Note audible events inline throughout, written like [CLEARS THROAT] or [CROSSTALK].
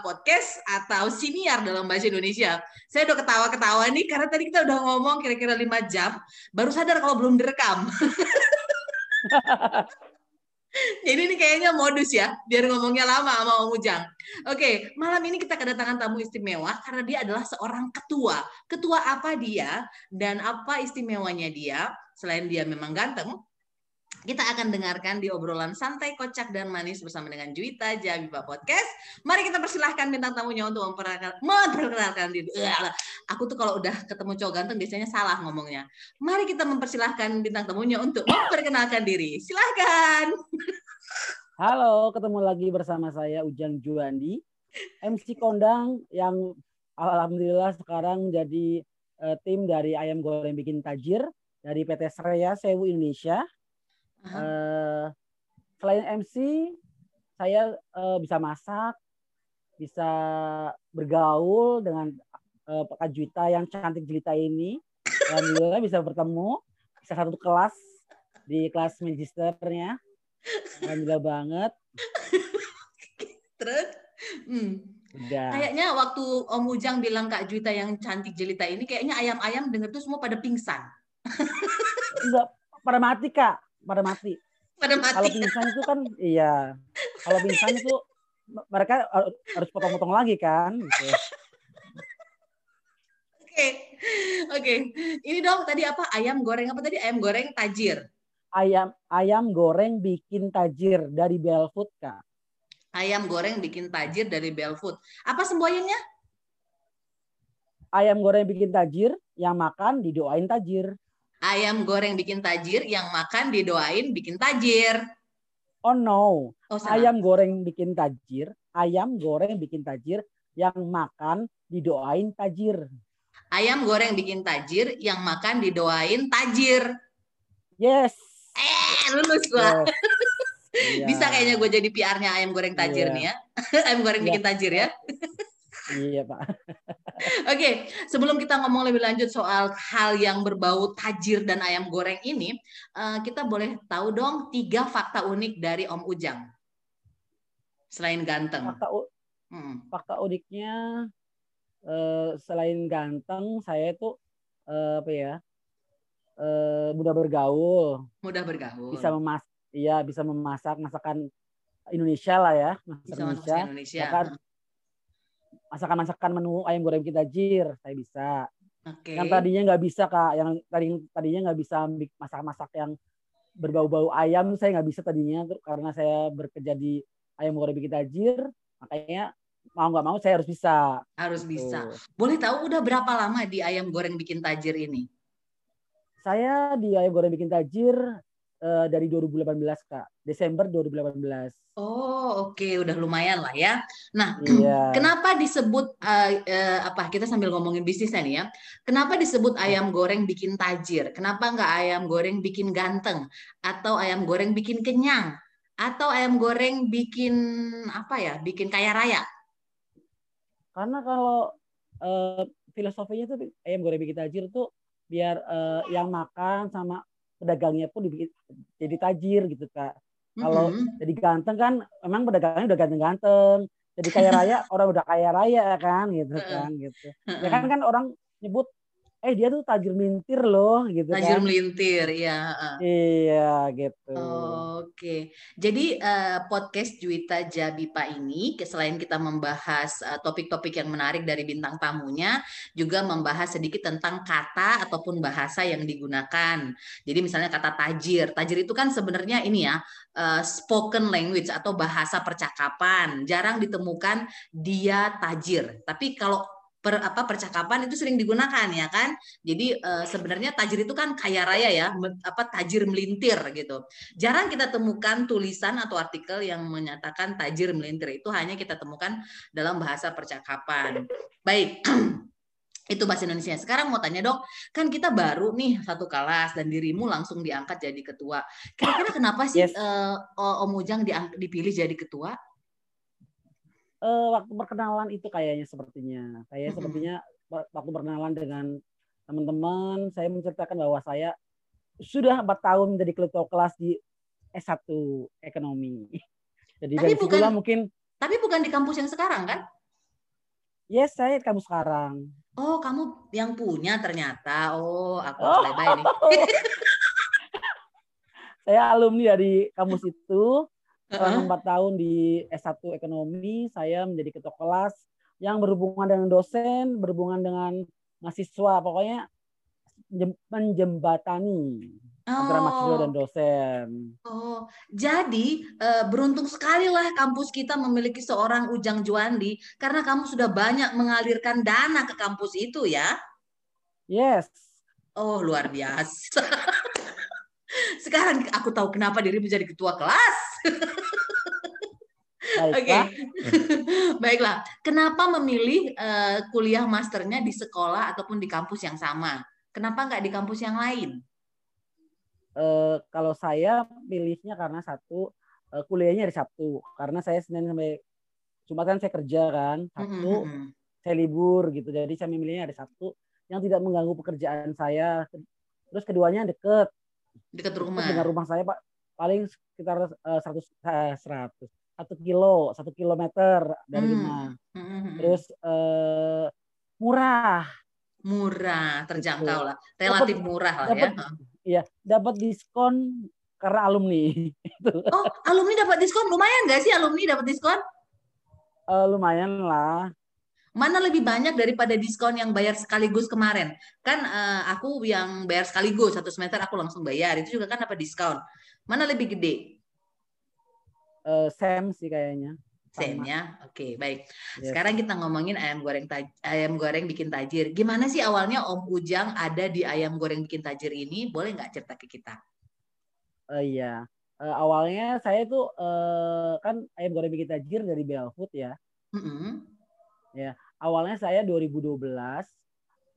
Podcast atau Siniar dalam bahasa Indonesia. Saya udah ketawa-ketawa nih karena tadi kita udah ngomong kira-kira lima jam, baru sadar kalau belum direkam. Jadi [LAUGHS] ini kayaknya modus ya, biar ngomongnya lama sama Om Ujang. Oke, malam ini kita kedatangan tamu istimewa karena dia adalah seorang ketua. Ketua apa dia dan apa istimewanya dia? Selain dia memang ganteng, kita akan dengarkan di obrolan santai, kocak, dan manis bersama dengan Juwita Jabiba Podcast. Mari kita persilahkan bintang tamunya untuk memperkenalkan, memperkenalkan diri. Aku tuh kalau udah ketemu cowok ganteng biasanya salah ngomongnya. Mari kita mempersilahkan bintang tamunya untuk memperkenalkan diri. Silahkan. Halo, ketemu lagi bersama saya Ujang Juandi, MC kondang yang alhamdulillah sekarang jadi uh, tim dari ayam goreng bikin tajir dari PT Sreya Sewu Indonesia Uh, selain MC, saya uh, bisa masak, bisa bergaul dengan uh, Kak Juita yang cantik jelita ini. Alhamdulillah bisa bertemu, bisa satu kelas di kelas magisternya. Alhamdulillah banget. [LAUGHS] Terus? Hmm. Udah. Kayaknya waktu Om Ujang bilang Kak Juita yang cantik jelita ini, kayaknya ayam-ayam denger tuh semua pada pingsan. Enggak, pada mati Kak pada mati. Pada mati. Kalau pingsan itu kan iya. Kalau pingsan itu mereka harus potong-potong lagi kan gitu. Oke. Oke. Ini dong tadi apa? Ayam goreng apa tadi? Ayam goreng tajir. Ayam ayam goreng bikin tajir dari Belfood, Kak. Ayam goreng bikin tajir dari Belfood. Apa semboyannya? Ayam goreng bikin tajir, yang makan didoain tajir ayam goreng bikin tajir, yang makan didoain bikin tajir. Oh no. Oh, ayam goreng bikin tajir, ayam goreng bikin tajir, yang makan didoain tajir. Ayam goreng bikin tajir, yang makan didoain tajir. Yes. Eh, lulus gua. Yes. [LAUGHS] Bisa kayaknya gue jadi PR-nya ayam goreng tajir yeah. nih ya. [LAUGHS] ayam goreng yeah. bikin tajir ya. Iya, Pak. Oke, sebelum kita ngomong lebih lanjut soal hal yang berbau tajir dan ayam goreng ini, uh, kita boleh tahu dong tiga fakta unik dari Om Ujang. Selain ganteng. Fakta, hmm. fakta uniknya uh, selain ganteng, saya itu uh, apa ya? Mudah bergaul. Mudah bergaul. Bisa memasak, iya bisa memasak masakan Indonesia lah ya, masakan bisa Indonesia. Indonesia. Bahkan masakan-masakan menu ayam goreng kita jir saya bisa okay. yang tadinya nggak bisa kak yang tadi tadinya nggak bisa masak-masak yang berbau-bau ayam saya nggak bisa tadinya karena saya bekerja di ayam goreng bikin tajir makanya mau nggak mau saya harus bisa harus gitu. bisa boleh tahu udah berapa lama di ayam goreng bikin tajir ini saya di ayam goreng bikin tajir uh, dari 2018 kak. Desember 2018 oh oke. Okay. udah lumayan lah ya. Nah yeah. [CLEARS THROAT] kenapa disebut uh, uh, apa kita sambil ngomongin bisnisnya nih ya. Kenapa disebut ayam goreng bikin tajir? Kenapa nggak ayam goreng bikin ganteng? Atau ayam goreng bikin kenyang? Atau ayam goreng bikin apa ya bikin kaya raya? Karena kalau uh, filosofinya tuh ayam goreng bikin tajir tuh biar uh, yang makan sama pedagangnya pun dibikin jadi tajir gitu kak. Kalau mm-hmm. jadi ganteng kan memang pedagangnya udah ganteng-ganteng. Jadi kaya raya [LAUGHS] orang udah kaya raya kan gitu kan gitu. Ya kan kan orang nyebut eh dia tuh tajir melintir loh gitu tajir kan. melintir ya iya gitu. Oke. Okay. jadi uh, podcast Juwita Jabipa ini selain kita membahas uh, topik-topik yang menarik dari bintang tamunya juga membahas sedikit tentang kata ataupun bahasa yang digunakan. Jadi misalnya kata tajir. Tajir itu kan sebenarnya ini ya uh, spoken language atau bahasa percakapan. Jarang ditemukan dia tajir. Tapi kalau per apa percakapan itu sering digunakan ya kan. Jadi uh, sebenarnya tajir itu kan kaya raya ya, apa tajir melintir gitu. Jarang kita temukan tulisan atau artikel yang menyatakan tajir melintir itu hanya kita temukan dalam bahasa percakapan. Baik. [CLEARS THROAT] itu bahasa Indonesia. Sekarang mau tanya dok, kan kita baru nih satu kelas dan dirimu langsung diangkat jadi ketua. Kira-kira kenapa sih yes. uh, Om Ujang dipilih jadi ketua? Uh, waktu perkenalan itu kayaknya sepertinya. Kayak sepertinya waktu perkenalan dengan teman-teman, saya menceritakan bahwa saya sudah empat tahun menjadi ketua kelas di S1 ekonomi. [LAUGHS] Jadi tapi dari bukan, mungkin. Tapi bukan di kampus yang sekarang kan? Yes, saya di kampus sekarang. Oh, kamu yang punya ternyata. Oh, aku oh. lebay nih. [LAUGHS] saya alumni dari kampus itu. Selama empat tahun di S1 Ekonomi, saya menjadi ketua kelas yang berhubungan dengan dosen, berhubungan dengan mahasiswa, pokoknya menjembatani oh. antara mahasiswa dan dosen. Oh, jadi uh, beruntung sekali lah kampus kita memiliki seorang Ujang Juandi karena kamu sudah banyak mengalirkan dana ke kampus itu ya. Yes. Oh, luar biasa. [LAUGHS] Sekarang aku tahu kenapa dirimu jadi ketua kelas. Oke, okay. [LAUGHS] baiklah. Kenapa memilih uh, kuliah masternya di sekolah ataupun di kampus yang sama? Kenapa nggak di kampus yang lain? Uh, kalau saya pilihnya karena satu uh, kuliahnya hari Sabtu, karena saya Senin sampai Jumat kan saya kerja kan, Sabtu mm -hmm. saya libur gitu, jadi saya memilihnya hari Sabtu yang tidak mengganggu pekerjaan saya. Terus keduanya deket, dekat rumah. Dengan rumah saya pak paling sekitar uh, 100 uh, 100 satu kilo satu kilometer dari hmm. rumah. Hmm. Terus uh, murah murah, terjangkau lah, relatif dapet, murah lah dapet, ya. Iya, dapat diskon karena alumni. [LAUGHS] oh, alumni dapat diskon, lumayan nggak sih alumni dapat diskon? Uh, lumayan lah. Mana lebih banyak daripada diskon yang bayar sekaligus kemarin? Kan uh, aku yang bayar sekaligus satu semester aku langsung bayar, itu juga kan dapat diskon. Mana lebih gede? Uh, Sam sih kayaknya. Sen ya. Oke, baik. Yes. Sekarang kita ngomongin ayam goreng taj ayam goreng bikin tajir. Gimana sih awalnya Om Ujang ada di ayam goreng bikin tajir ini? Boleh nggak cerita ke kita? Uh, iya. Uh, awalnya saya tuh uh, kan ayam goreng bikin tajir dari Belfood ya. Mm -hmm. Ya, awalnya saya 2012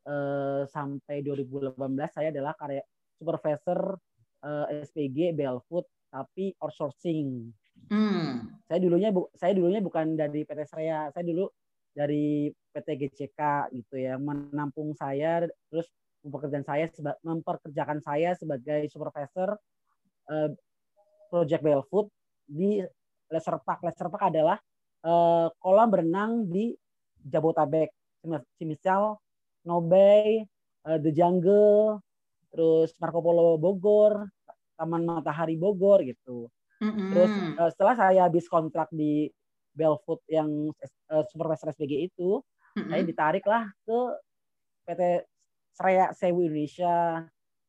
uh, sampai 2018 saya adalah karya supervisor uh, SPG Belfood tapi outsourcing. Hmm. Saya dulunya bu, saya dulunya bukan dari PT Srea, saya dulu dari PT GCK gitu ya, menampung saya terus mempekerjakan saya memperkerjakan saya sebagai supervisor uh, Project Belfood di Leisure Park. Leisure Park adalah uh, kolam berenang di Jabotabek, misal Nobay, uh, The Jungle, terus Marco Polo Bogor, Taman Matahari Bogor gitu. Mm-hmm. Terus uh, setelah saya habis kontrak di Belfood yang uh, supervisor SPG itu, mm-hmm. saya ditarik lah ke PT Sreya Sewu Indonesia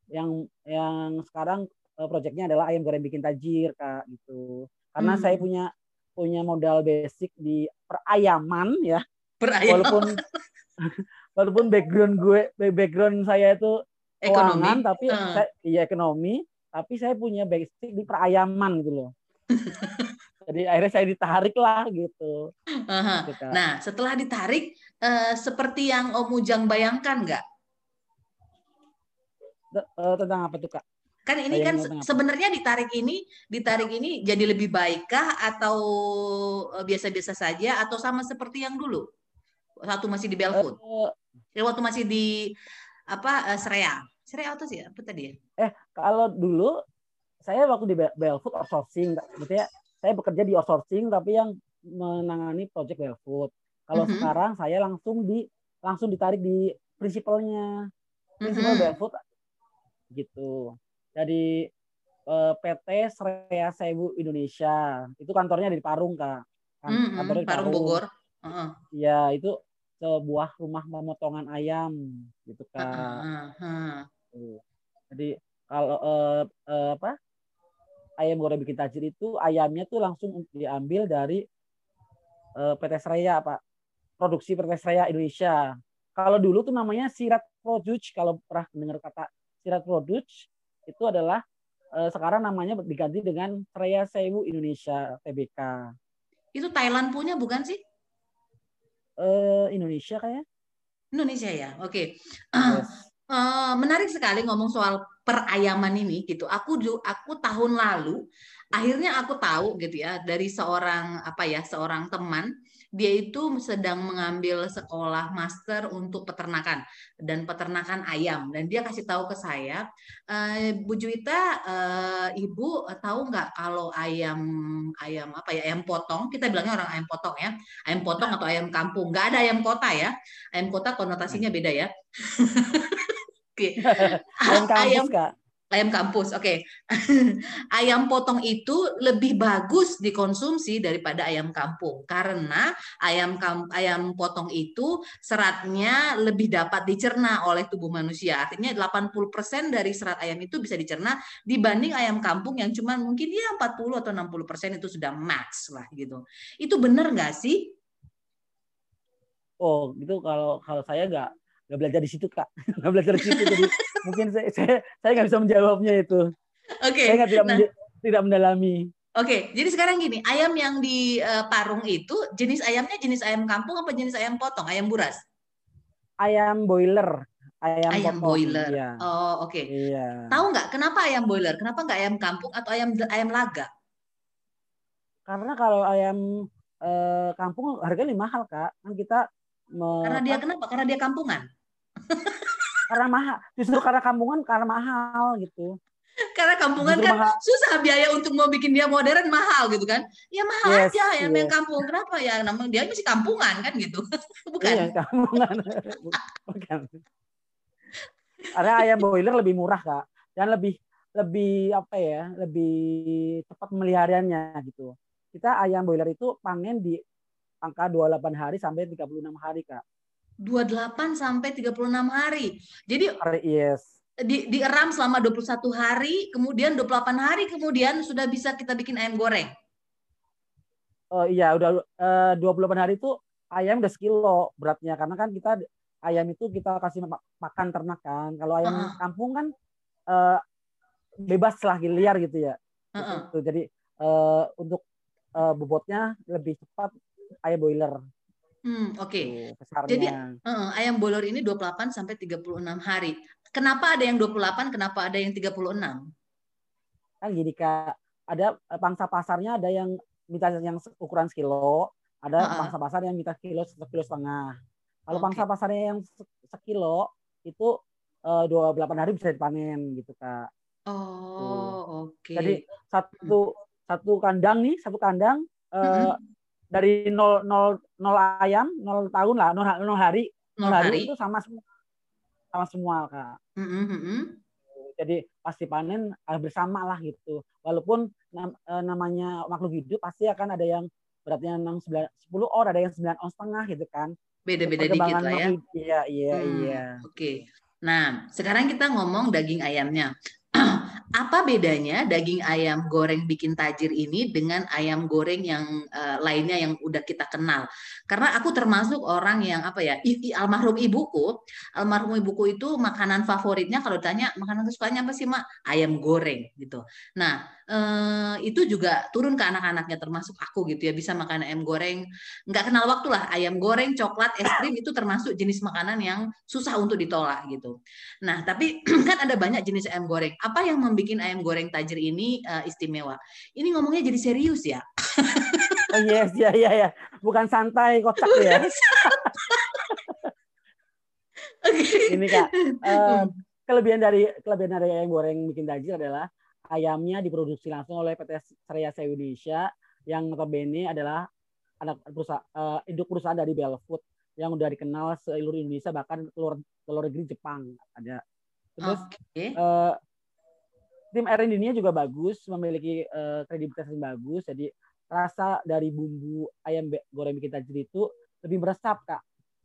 yang yang sekarang uh, proyeknya adalah ayam goreng bikin tajir kak gitu. Karena mm-hmm. saya punya punya modal basic di perayaman ya. Perayaman. Walaupun [LAUGHS] walaupun background gue background saya itu keuangan tapi uh. saya, iya ekonomi tapi saya punya basic di perayaman gitu loh. [LAUGHS] Jadi akhirnya saya ditarik lah gitu. Uh-huh. Nah setelah ditarik, uh, seperti yang Om Ujang bayangkan nggak? Uh, tentang apa tuh kak? Kan ini kan sebenarnya ditarik ini, ditarik ini jadi lebih baikkah atau eh, biasa-biasa saja atau sama seperti yang dulu? Waktu masih di Belfood, uh, waktu masih di apa uh, Srea. Srea atau sih apa tadi ya? Eh, kalau dulu saya waktu di Belfood outsourcing, maksudnya saya bekerja di outsourcing tapi yang menangani project Belfood. Kalau mm -hmm. sekarang saya langsung di langsung ditarik di prinsipalnya, prinsipal mm -hmm. Belfood gitu. Jadi eh, PT Srea Sewu Indonesia itu kantornya di Parung kak. Kan, mm -hmm. kantornya di Parung, Parung Bogor. Uh -huh. Itu sebuah rumah pemotongan ayam gitu kak. Uh. Jadi kalau uh, uh, apa ayam goreng bikin tajir itu ayamnya tuh langsung diambil dari uh, PT Seraya Pak. Produksi PT Seraya Indonesia. Kalau dulu tuh namanya Sirat Produce kalau pernah dengar kata Sirat Produce itu adalah uh, sekarang namanya diganti dengan Seraya Sewu Indonesia TBK. Itu Thailand punya bukan sih? Uh, Indonesia kayak. Indonesia ya, oke. Okay. Yes. Uh, [CLEARS THROAT] menarik sekali ngomong soal perayaman ini gitu. Aku aku tahun lalu akhirnya aku tahu gitu ya dari seorang apa ya seorang teman dia itu sedang mengambil sekolah master untuk peternakan dan peternakan ayam. Dan dia kasih tahu ke saya, e, Bu Juwita, e, Ibu tahu nggak kalau ayam ayam apa ya ayam potong? Kita bilangnya orang ayam potong ya. Ayam potong atau ayam kampung. Nggak ada ayam kota ya. Ayam kota konotasinya beda ya. [LAUGHS] Oke. [LAUGHS] ayam kampus ayam, kak ayam kampus, oke. Okay. [LAUGHS] ayam potong itu lebih bagus dikonsumsi daripada ayam kampung karena ayam kamp ayam potong itu seratnya lebih dapat dicerna oleh tubuh manusia. Artinya 80% dari serat ayam itu bisa dicerna dibanding ayam kampung yang cuma mungkin ya 40 atau 60% itu sudah max lah gitu. Itu benar nggak sih? Oh, gitu kalau kalau saya nggak nggak belajar di situ kak [LAUGHS] nggak belajar di situ jadi mungkin saya saya saya nggak bisa menjawabnya itu oke okay. saya nggak tidak nah, tidak mendalami oke okay. jadi sekarang gini ayam yang di uh, Parung itu jenis ayamnya jenis ayam kampung apa jenis ayam potong ayam buras ayam boiler ayam, ayam potong. boiler ya. oh oke okay. iya. tahu nggak kenapa ayam boiler kenapa nggak ayam kampung atau ayam ayam laga karena kalau ayam eh, kampung harganya lebih mahal kak kan kita karena dia kenapa karena dia kampungan [LAUGHS] karena mahal. Justru karena kampungan karena mahal gitu. Karena kampungan justru kan mahal. susah biaya untuk mau bikin dia modern mahal gitu kan? Ya mahal yes, aja ya yes. yang kampung. Kenapa ya? Namanya dia masih kampungan kan gitu. [LAUGHS] Bukan? Iya, kampungan. [LAUGHS] Bukan. Karena ayam boiler lebih murah kak. Dan lebih lebih apa ya lebih cepat memeliharaannya gitu. Kita ayam boiler itu panen di angka 28 hari sampai 36 hari kak 28 sampai 36 hari. Jadi yes. Di dieram selama 21 hari, kemudian 28 hari kemudian sudah bisa kita bikin ayam goreng. Oh iya, udah eh, uh, 28 hari itu ayam udah sekilo beratnya karena kan kita ayam itu kita kasih makan ternak kan. Kalau ayam uh -uh. kampung kan uh, bebas lah liar gitu ya. Uh -uh. Gitu. Jadi uh, untuk uh, bobotnya lebih cepat ayam boiler. Hmm, oke. Okay. Jadi uh, ayam bolor ini 28 sampai 36 hari. Kenapa ada yang 28, kenapa ada yang 36? Kan gini Kak, ada eh, pangsa pasarnya ada yang minta yang ukuran sekilo, ada uh -uh. pangsa pasar yang minta kilo sekilo setengah. Kalau okay. pangsa pasarnya yang sekilo itu uh, 28 hari bisa dipanen gitu Kak. Oh, oke. Okay. Jadi satu satu kandang nih, satu kandang uh, -hmm dari nol nol nol ayam nol tahun lah nol, nol hari. Nol hari, hari. itu sama semua. Sama semua kak. Mm -hmm. jadi pasti panen bersama lah gitu. Walaupun nam, e, namanya makhluk hidup pasti akan ada yang beratnya enam sembilan sepuluh or ada yang sembilan on setengah gitu kan. Beda-beda dikit lah ya. iya iya hmm, iya. oke. Okay. nah sekarang kita ngomong daging ayamnya apa bedanya daging ayam goreng bikin tajir ini dengan ayam goreng yang uh, lainnya yang udah kita kenal? Karena aku termasuk orang yang apa ya, i, i, almarhum ibuku, almarhum ibuku itu makanan favoritnya kalau ditanya makanan kesukaannya apa sih mak? Ayam goreng gitu. Nah uh, itu juga turun ke anak-anaknya termasuk aku gitu ya bisa makan ayam goreng. Nggak kenal waktu lah ayam goreng, coklat, es krim itu termasuk jenis makanan yang susah untuk ditolak gitu. Nah tapi [CLEARS THROAT] kan ada banyak jenis ayam goreng. Apa yang bikin ayam goreng tajir ini uh, istimewa. Ini ngomongnya jadi serius ya. [LAUGHS] oh yes, ya ya ya. Bukan santai kocak ya. okay. Ini Kak, [LAUGHS] uh, kelebihan dari kelebihan dari ayam goreng bikin tajir adalah ayamnya diproduksi langsung oleh PT Seraya Indonesia yang notabene adalah anak perusahaan uh, induk perusahaan dari Belfood yang udah dikenal seluruh Indonesia bahkan keluar keluar negeri Jepang ada. Terus okay. uh, tim Erin Dinia juga bagus, memiliki uh, kredibilitas yang bagus. Jadi rasa dari bumbu ayam goreng bikin tajir itu lebih meresap kak.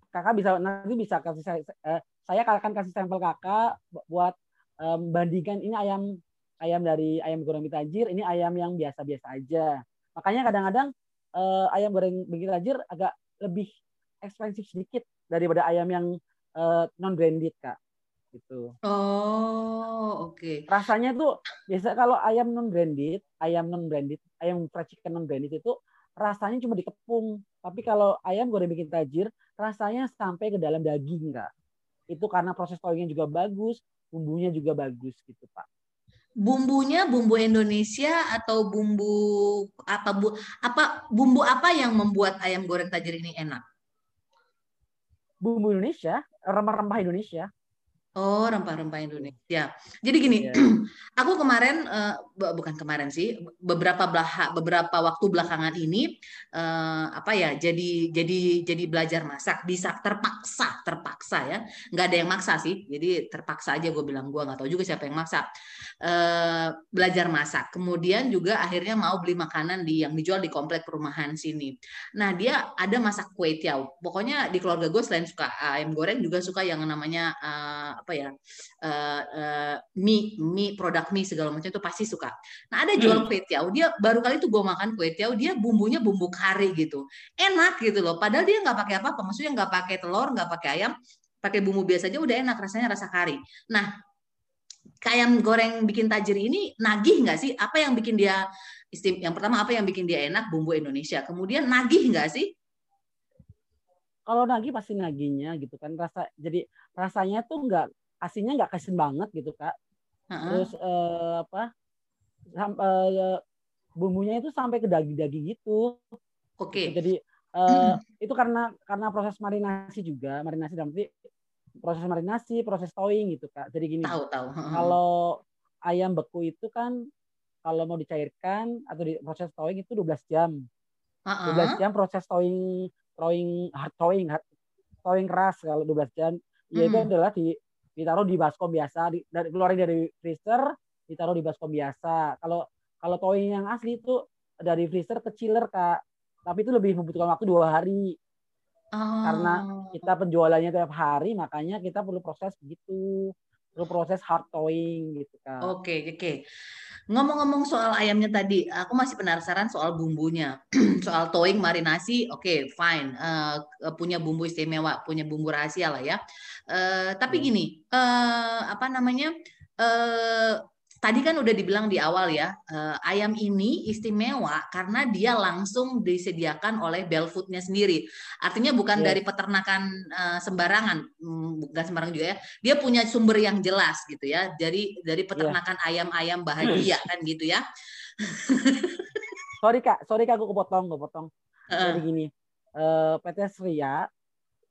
Kakak bisa nanti bisa kasih saya, uh, saya akan kasih sampel kakak buat um, bandingkan ini ayam ayam dari ayam goreng bikin tajir, ini ayam yang biasa-biasa aja. Makanya kadang-kadang uh, ayam goreng bikin tajir agak lebih ekspensif sedikit daripada ayam yang uh, non branded kak gitu. Oh, oke. Okay. Rasanya tuh biasa kalau ayam non branded, ayam non branded, ayam fried chicken non branded itu rasanya cuma dikepung. Tapi kalau ayam goreng bikin tajir, rasanya sampai ke dalam daging, Kak. Itu karena proses toyingnya juga bagus, bumbunya juga bagus gitu, Pak. Bumbunya bumbu Indonesia atau bumbu apa bu apa bumbu apa yang membuat ayam goreng tajir ini enak? Bumbu Indonesia, rempah-rempah Indonesia. Oh, rempah-rempah Indonesia. Jadi gini, yeah. [CLEARS THROAT] aku kemarin uh, bukan kemarin sih, beberapa belah, beberapa waktu belakangan ini uh, apa ya? Jadi jadi jadi belajar masak bisa terpaksa, terpaksa ya. nggak ada yang maksa sih. Jadi terpaksa aja gue bilang gue nggak tahu juga siapa yang maksa. Uh, belajar masak. Kemudian juga akhirnya mau beli makanan di yang dijual di komplek perumahan sini. Nah, dia ada masak kue tiaw. Pokoknya di keluarga gue selain suka ayam goreng juga suka yang namanya uh, apa ya uh, uh, mie mie produk mie segala macam itu pasti suka. Nah ada jual hmm. kue tiaw dia baru kali itu gue makan kue tiaw dia bumbunya bumbu kari gitu enak gitu loh. Padahal dia nggak pakai apa-apa maksudnya nggak pakai telur nggak pakai ayam pakai bumbu biasa aja udah enak rasanya rasa kari. Nah ayam goreng bikin tajir ini nagih nggak sih? Apa yang bikin dia istim? Yang pertama apa yang bikin dia enak bumbu Indonesia. Kemudian nagih nggak sih? Kalau nagih pasti nagihnya gitu kan rasa jadi rasanya tuh nggak aslinya nggak kasin banget gitu kak uh-huh. terus uh, apa sampai uh, bumbunya itu sampai ke daging-daging gitu oke okay. jadi uh, itu karena karena proses marinasi juga marinasi dalam arti proses marinasi proses towing gitu kak jadi gini tahu tahu uh-huh. kalau ayam beku itu kan kalau mau dicairkan atau di proses towing itu 12 jam uh-huh. 12 jam proses towing throwing hard throwing hard throwing keras kalau 12 jam. Hmm. yaitu adalah di ditaruh di baskom biasa di, dari keluarin dari freezer ditaruh di baskom biasa. Kalau kalau towing yang asli itu dari freezer ke chiller kak. Tapi itu lebih membutuhkan waktu dua hari. Oh. karena kita penjualannya tiap hari makanya kita perlu proses begitu perlu proses hard towing gitu kak oke okay, oke okay. Ngomong-ngomong soal ayamnya tadi, aku masih penasaran soal bumbunya. [CLEARS THROAT] soal towing, marinasi, oke, okay, fine. Uh, punya bumbu istimewa, punya bumbu rahasia lah ya. Uh, tapi iya. gini, uh, apa namanya? Uh, tadi kan udah dibilang di awal ya, uh, ayam ini istimewa karena dia langsung disediakan oleh Belfoodnya sendiri. Artinya bukan yeah. dari peternakan uh, sembarangan, mm, bukan sembarangan juga ya. Dia punya sumber yang jelas gitu ya. Dari dari peternakan ayam-ayam yeah. bahagia kan gitu ya. [LAUGHS] sorry kak, sorry kak aku kepotong, kepotong. Uh. Jadi gini, uh, PT Sria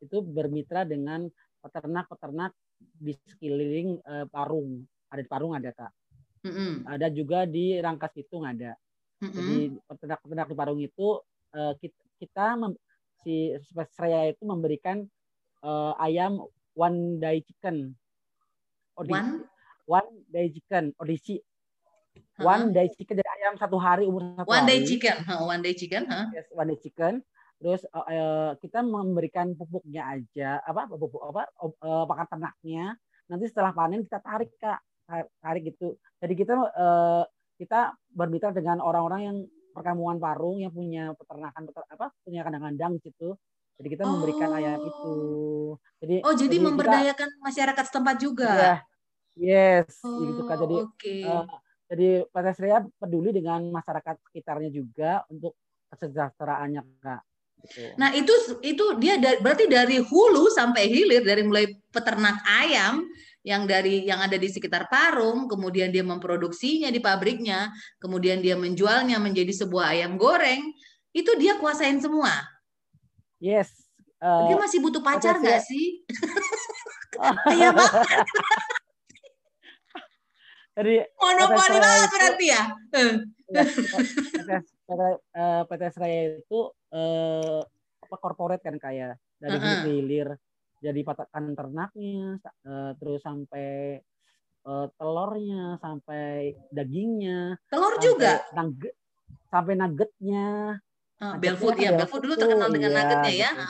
itu bermitra dengan peternak-peternak di sekeliling uh, Parung. Ada di Parung ada kak Mm-hmm. Ada juga di Rangkas Pitung ada. Mm-hmm. Jadi peternak-peternak di Parung itu uh, kita, kita mem, si Spesraya itu memberikan uh, ayam one day chicken. Odisi. One one day chicken audisi. Uh-huh. One day chicken jadi ayam satu hari umur satu one hari. day chicken, huh? one day chicken, huh? Yes, one day chicken. Terus uh, kita memberikan pupuknya aja, apa pupuk apa uh, pakan ternaknya. Nanti setelah panen kita tarik kak tarik gitu. Jadi kita uh, kita bermitra dengan orang-orang yang perkampungan Parung yang punya peternakan peter, apa punya kandang-kandang gitu. Jadi kita oh. memberikan ayam itu. Jadi Oh, jadi, jadi memberdayakan kita, masyarakat setempat juga. Ya. Yes, oh, gitu kan. Jadi okay. uh, eh, jadi PT Sria peduli dengan masyarakat sekitarnya juga untuk kesejahteraannya, Kak. Nah, itu itu dia da berarti dari hulu sampai hilir dari mulai peternak ayam yang dari yang ada di sekitar Parung, kemudian dia memproduksinya di pabriknya, kemudian dia menjualnya menjadi sebuah ayam goreng, itu dia kuasain semua. Yes. Uh, dia masih butuh pacar nggak sih? [LAUGHS] Iya banget. [LAUGHS] Jadi monopoli banget berarti ya. PT Seraya itu uh, apa corporate kan kayak dari uh -huh. hilir jadi patakan ternaknya uh, terus sampai uh, telurnya sampai dagingnya telur juga nugget, sampai nuggetnya uh, Belfood ya Belfood dulu terkenal dengan iya, nuggetnya ya gitu.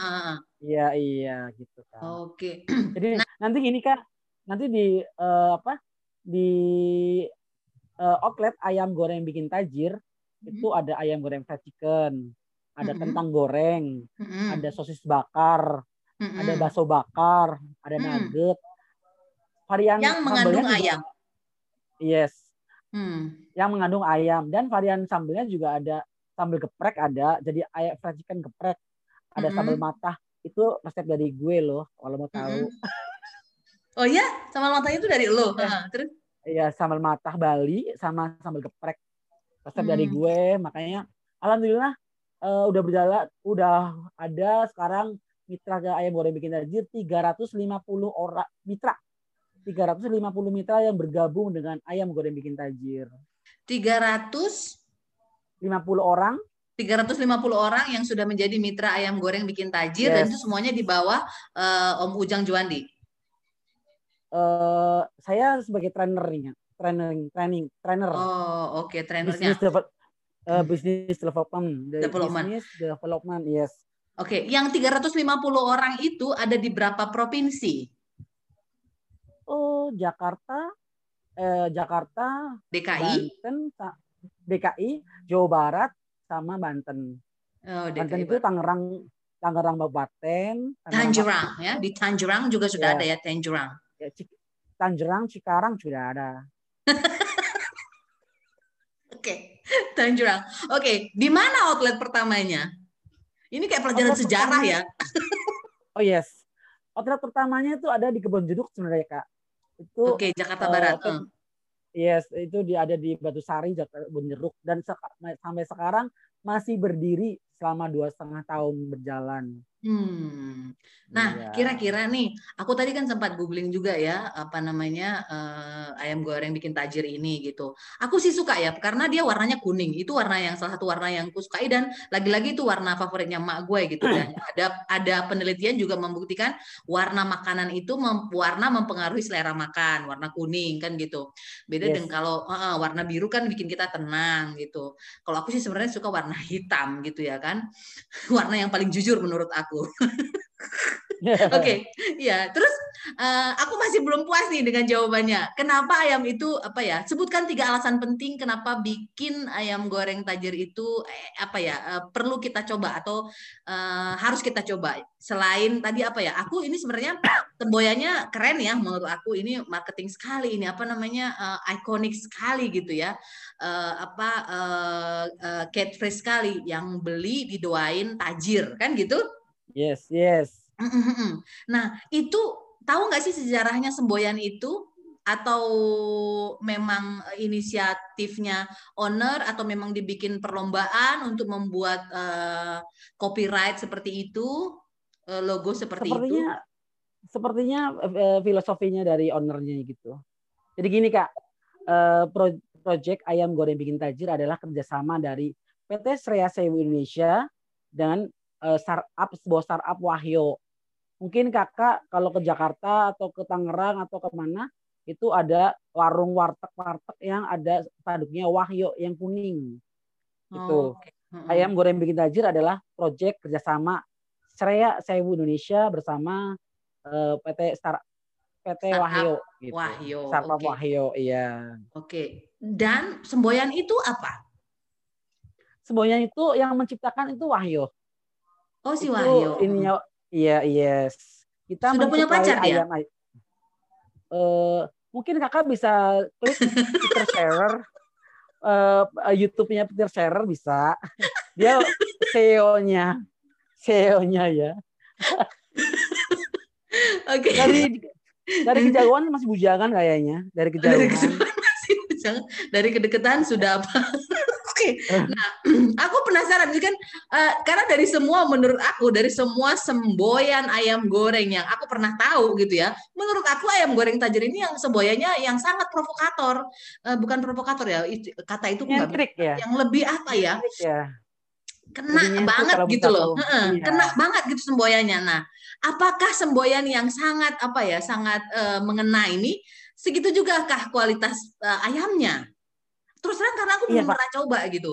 iya iya gitu kan oke okay. [CLEARS THROAT] jadi nah, nanti ini kak nanti di uh, apa di uh, outlet ayam goreng bikin tajir mm-hmm. itu ada ayam goreng fried chicken ada mm-hmm. kentang goreng mm-hmm. ada sosis bakar Mm-hmm. Ada bakso bakar, ada mm. nugget. Varian yang mengandung ayam. yes. Mm. Yang mengandung ayam dan varian sambelnya juga ada sambal geprek ada, jadi ayam fried chicken geprek. Ada mm-hmm. sambal matah. Itu resep dari gue loh kalau mau tahu. Mm-hmm. Oh iya, sambal matahnya itu dari lo. Nah, terus ya sambal matah Bali sama sambal geprek resep Hmm. dari gue makanya alhamdulillah eh, udah berjalan udah ada sekarang mitra ke ayam goreng bikin tajir 350 orang mitra 350 mitra yang bergabung dengan ayam goreng bikin tajir 300 50 orang 350 orang yang sudah menjadi mitra ayam goreng bikin tajir dan Yes. itu semuanya di bawah eh, Om Ujang Juandi. eh saya sebagai trainernya training training trainer Oh, oke business trainernya. develop eh, business development The Development. business development yes Oke, yang 350 orang itu ada di berapa provinsi? oh Jakarta eh, Jakarta DKI? Banten DKI Jawa Barat sama Banten Oh, Banten DKI. itu Tangerang Tangerang Kabupaten Tangerang ya, di Tangerang juga sudah Ya. ada ya Tangerang. ya, Cik- Tangerang Cikarang sudah ada [LAUGHS] Oke, [LAUGHS] Tangerang. Oke, di mana outlet pertamanya? Ini kayak pelajaran Outlet sejarah pertama- ya. [LAUGHS] oh yes outlet pertamanya itu ada di Kebon Jeruk sebenarnya kak itu Oke, Jakarta eh, Barat. Eh. Yes, itu dia ada di Batu Sari, Jakarta Kebun Jeruk dan seka- sampai sekarang masih berdiri selama dua setengah tahun berjalan. Hmm. Nah, Iya. kira-kira nih, aku tadi kan sempat googling juga ya, apa namanya eh, ayam goreng bikin tajir ini gitu. Aku sih suka ya, karena dia warnanya kuning. Itu warna yang salah satu warna yang aku sukai dan lagi-lagi itu warna favoritnya emak gue gitu. Dan [CLEARS THROAT] ada ada penelitian juga membuktikan warna makanan itu mem- warna mempengaruhi selera makan, warna kuning kan gitu. Beda Yes. dengan kalau eh, warna biru kan bikin kita tenang gitu. Kalau aku sih sebenarnya suka warna hitam gitu ya kan. [LAUGHS] Warna yang paling jujur menurut aku. [LAUGHS] Oke, ya. Terus eh, aku masih belum puas nih dengan jawabannya. Kenapa ayam itu apa ya? Sebutkan tiga alasan penting kenapa bikin ayam goreng tajir itu eh, apa ya eh, perlu kita coba atau eh, harus kita coba. Selain tadi apa ya? Aku ini sebenarnya temboyannya keren ya menurut aku. Ini marketing sekali. Ini apa namanya eh, ikonik sekali gitu ya. Eh, apa eh, eh, catchphrase sekali yang beli didoain tajir kan gitu? Yes, yes. Nah, itu tahu nggak sih sejarahnya semboyan itu? Atau memang inisiatifnya owner atau memang dibikin perlombaan untuk membuat eh, copyright seperti itu, eh, logo seperti itu? Sepertinya sepertinya eh, filosofinya dari ownernya gitu. Jadi gini kak, eh, pro- project ayam goreng bikin tajir adalah kerjasama dari PT Srea Sewu Indonesia dengan eh, startup sebuah startup Wahyo. Mungkin kakak kalau ke Jakarta atau ke Tangerang atau ke mana itu ada warung warteg-warteg yang ada tanduknya Wahyo yang kuning. Gitu. Oh. Ayam goreng bikin tajir adalah proyek kerjasama Srea Sewu Indonesia bersama eh, PT Star PT Startup Wahyo. Gitu. Wahyo, Startup oke. Wahyo, iya. Oke. Dan semboyan itu apa? Semuanya itu yang menciptakan itu Wahyo. Oh, si itu Wahyo. ininya, iya, yes. Kita Sudah punya pacar dia? ayam. ay- Eh, mungkin kakak bisa klik Peter Scherer, eh, YouTube-nya Peter Scherer bisa. Dia CEO-nya, CEO-nya ya. Oke. dari dari kejauhan masih bujangan kayaknya dari kejauhan masih jangan- dari kedekatan sudah apa? Oke. Nah, [CLEARS THROAT] aku penasaran ini kan eh, karena dari semua menurut aku dari semua semboyan ayam goreng yang aku pernah tahu gitu ya. Menurut aku ayam goreng tajir ini yang semboyannya yang sangat provokator. Eh, bukan provokator ya, itu- kata itu nyentrik ya yang lebih apa ya? Nyentrik ya kena nyentrik banget gitu loh. Iya. Kena banget gitu semboyannya. Nah, apakah semboyan yang sangat apa ya, sangat eh, mengena ini segitu juga kah kualitas eh, ayamnya? Terus terang karena aku Iya, belum Pak. pernah coba gitu.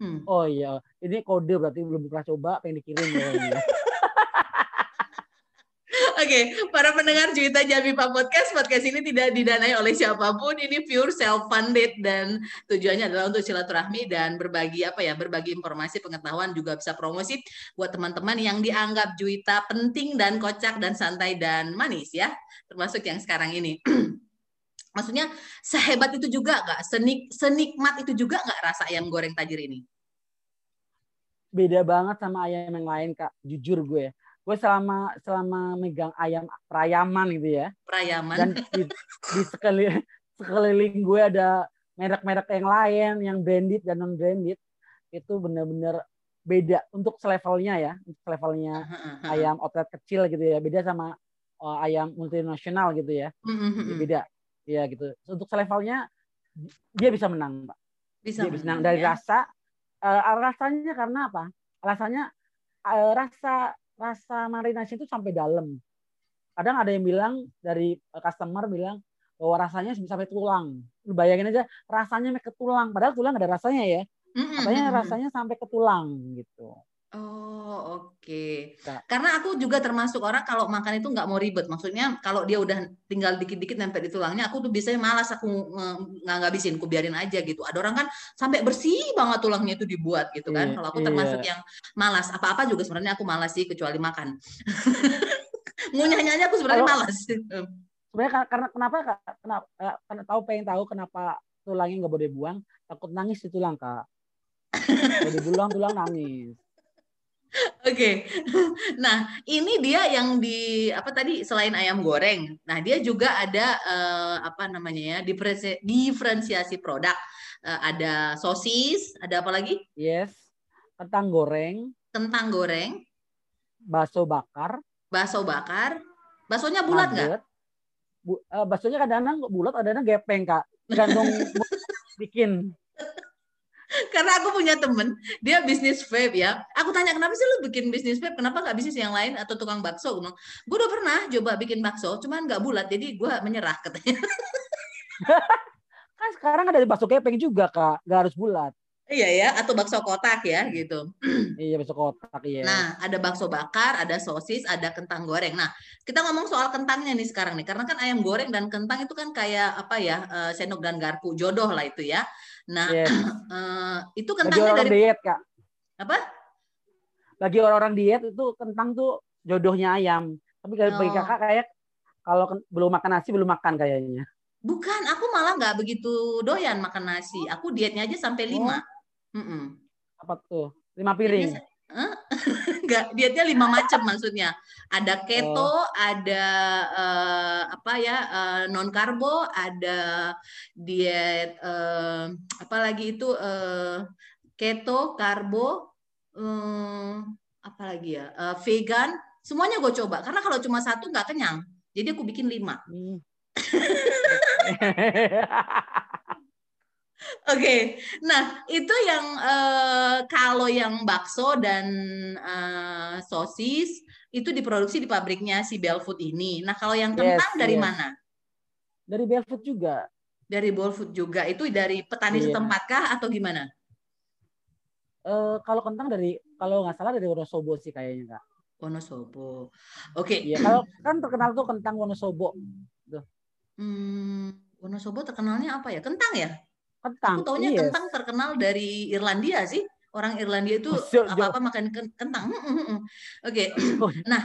Hmm. oh iya ini kode berarti belum pernah coba pengen dikirim kayaknya. [LAUGHS] Oke, para pendengar Juwita Jabipa Podcast, podcast ini tidak didanai oleh siapa pun, ini pure self funded dan tujuannya adalah untuk silaturahmi dan berbagi apa ya, berbagi informasi, pengetahuan juga bisa promosi buat teman-teman yang dianggap Juwita penting dan kocak dan santai dan manis ya, termasuk yang sekarang ini. [CLEARS THROAT] Maksudnya sehebat itu juga nggak, senik senikmat itu juga nggak rasa ayam goreng tajir ini? beda banget sama ayam yang lain kak. Jujur gue. Gue selama selama megang ayam perayaman gitu ya. Perayaman. dan di, di sekali sekeliling gue ada merek-merek yang lain yang branded dan non branded itu benar-benar beda untuk selevelnya ya. Untuk levelnya ayam outlet kecil gitu ya. Beda sama uh, ayam multinasional gitu ya. Mm-hmm. beda ya gitu untuk selevelnya dia bisa menang pak bisa dia bisa menang dari ya? rasa uh, rasanya karena apa rasanya uh, rasa rasa marinasi itu sampai dalam kadang ada yang bilang dari customer bilang bahwa rasanya sampai tulang. Lu bayangin aja rasanya sampai ke tulang. Padahal tulang ada rasanya ya. Katanya rasanya sampai ke tulang gitu. Oh oke. Okay. Nah. Karena aku juga termasuk orang kalau makan itu nggak mau ribet. Maksudnya kalau dia udah tinggal dikit-dikit nempel di tulangnya, aku tuh biasanya malas aku nggak ngabisin, aku biarin aja gitu. Ada orang kan sampai bersih banget tulangnya itu dibuat gitu kan. Iya, kalau aku termasuk iya. yang malas. Apa-apa juga sebenarnya aku malas sih kecuali makan. [LAUGHS] Ngunyahnya aku sebenarnya malas. Sebenarnya karena kenapa kenapa karena tahu pengen tahu kenapa tulangnya nggak boleh buang takut nangis di tulang kak. [LAUGHS] Kalau dibuang tulang nangis. [LAUGHS] Oke, okay. nah ini dia yang di apa tadi selain ayam goreng, nah dia juga ada uh, apa namanya ya diferensiasi produk, uh, ada sosis, ada apa lagi? Yes, kentang goreng. Kentang goreng. Bakso bakar. Bakso bakar. Baksonya bulat nggak? Bu, uh, baksonya kadang-kadang bulat, kadang-kadang gepeng kak, tergantung [LAUGHS] bikin karena aku punya temen dia bisnis vape ya aku tanya kenapa sih lu bikin bisnis vape kenapa nggak bisnis yang lain atau tukang bakso gue udah pernah coba bikin bakso cuman nggak bulat jadi gue menyerah katanya [LAUGHS] kan sekarang ada bakso kepeng juga kak nggak harus bulat Iya ya, atau bakso kotak ya gitu. [CLEARS THROAT] iya bakso kotak iya. Nah, ada bakso bakar, ada sosis, ada kentang goreng. Nah, kita ngomong soal kentangnya nih sekarang nih, karena kan ayam goreng dan kentang itu kan kayak apa ya, uh, senok dan garpu jodoh lah itu ya. Nah, yes. uh, [CLEARS THROAT] itu kentangnya dari diet kak. Apa? Bagi orang-orang diet itu kentang tuh jodohnya ayam. Tapi oh. bagi kakak kayak kalau belum makan nasi belum makan kayaknya. Bukan, aku malah nggak begitu doyan makan nasi. Aku dietnya aja sampai lima. Oh Mm -mm. Apa tuh? Lima piring? [LAUGHS] Enggak, dietnya lima macam maksudnya. Ada keto, oh. ada uh, apa ya uh, non karbo, ada diet uh, apa lagi itu uh, keto, karbo, um, apa lagi ya, uh, vegan. Semuanya gue coba karena kalau cuma satu nggak kenyang. Jadi aku bikin lima. [LAUGHS] Oke, okay. nah itu yang uh, kalau yang bakso dan uh, sosis itu diproduksi di pabriknya si Belfood ini. Nah kalau yang kentang yes, dari yes. mana? Dari Belfood juga. Dari Belfood juga. Itu dari petani yeah. setempat kah atau gimana? Uh, kalau kentang dari kalau nggak salah dari Wonosobo sih kayaknya kak. Wonosobo. Oke. Okay. Iya kalau kan terkenal tuh kentang Wonosobo. Tuh. Hmm, Wonosobo terkenalnya apa ya? Kentang ya? Kentang. Aku taunya yes. kentang terkenal dari Irlandia sih. Orang Irlandia itu apa-apa makan kentang. Oke. Okay. Oh. Nah,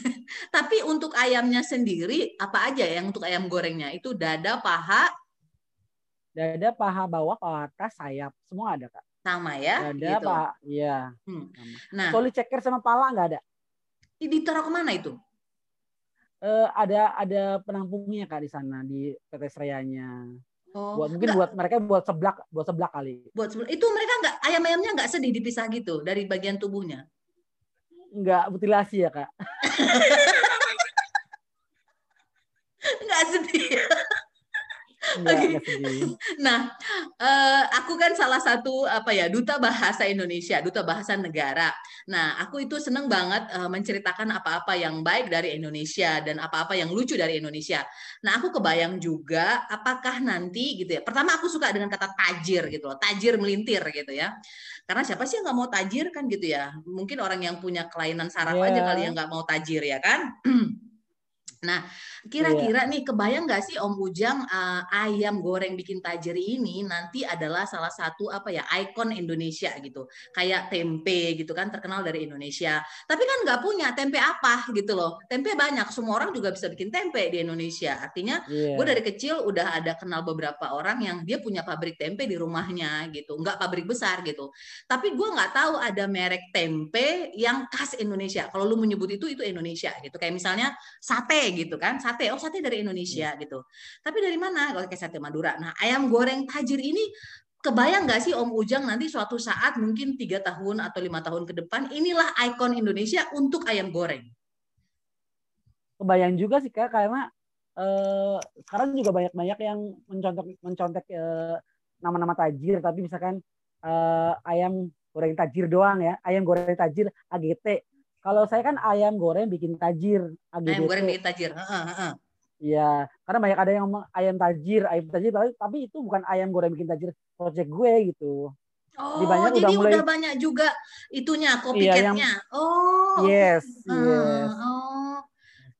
[LAUGHS] tapi untuk ayamnya sendiri apa aja yang untuk ayam gorengnya? Itu dada, paha, dada, paha bawah, paha atas, sayap, semua ada kak. Sama ya? Dada, gitu. paha, iya. Hmm. Nah, Soli ceker sama pala nggak ada. Ditaruh ke mana itu? Uh, ada ada penampungnya kak di sana di PT Serayanya. Oh, buat mungkin enggak. buat mereka buat seblak, buat seblak kali. Buat seblak. Itu mereka nggak ayam-ayamnya nggak sedih dipisah gitu dari bagian tubuhnya. Nggak mutilasi ya kak. [LAUGHS] nggak sedih. Oke. Okay. Nah, uh, aku kan salah satu apa ya duta bahasa Indonesia, duta bahasa negara. Nah, aku itu seneng banget uh, menceritakan apa-apa yang baik dari Indonesia dan apa-apa yang lucu dari Indonesia. Nah, aku kebayang juga apakah nanti gitu ya. Pertama aku suka dengan kata tajir gitu loh, tajir melintir gitu ya. Karena siapa sih yang nggak mau tajir kan gitu ya? Mungkin orang yang punya kelainan saraf yeah. aja kali yang nggak mau tajir ya kan. [CLEARS THROAT] Nah, kira-kira yeah. nih kebayang nggak sih Om Ujang uh, ayam goreng bikin tajir ini nanti adalah salah satu apa ya ikon Indonesia gitu, kayak tempe gitu kan terkenal dari Indonesia. Tapi kan nggak punya tempe apa gitu loh. Tempe banyak, semua orang juga bisa bikin tempe di Indonesia. Artinya yeah. gue dari kecil udah ada kenal beberapa orang yang dia punya pabrik tempe di rumahnya gitu, nggak pabrik besar gitu. Tapi gue nggak tahu ada merek tempe yang khas Indonesia. Kalau lu menyebut itu itu Indonesia gitu. Kayak misalnya sate gitu kan, sate. Oh sate dari Indonesia gitu. Tapi dari mana? Kalau kayak sate Madura. Nah ayam goreng tajir ini kebayang nggak sih Om Ujang nanti suatu saat mungkin tiga tahun atau lima tahun ke depan inilah ikon Indonesia untuk ayam goreng. Kebayang juga sih kak karena eh, sekarang juga banyak-banyak yang mencontek mencontek eh, nama-nama tajir tapi misalkan eh, ayam goreng tajir doang ya ayam goreng tajir AGT kalau saya kan ayam goreng bikin tajir. AGBT. Ayam goreng bikin tajir. Iya, karena banyak ada yang ngomong ayam tajir, ayam tajir, tapi, tapi itu bukan ayam goreng bikin tajir project gue gitu. Oh, jadi, banyak jadi udah, mulai, udah banyak juga itunya, copycatnya. Iya, oh, yes, yes. Oh,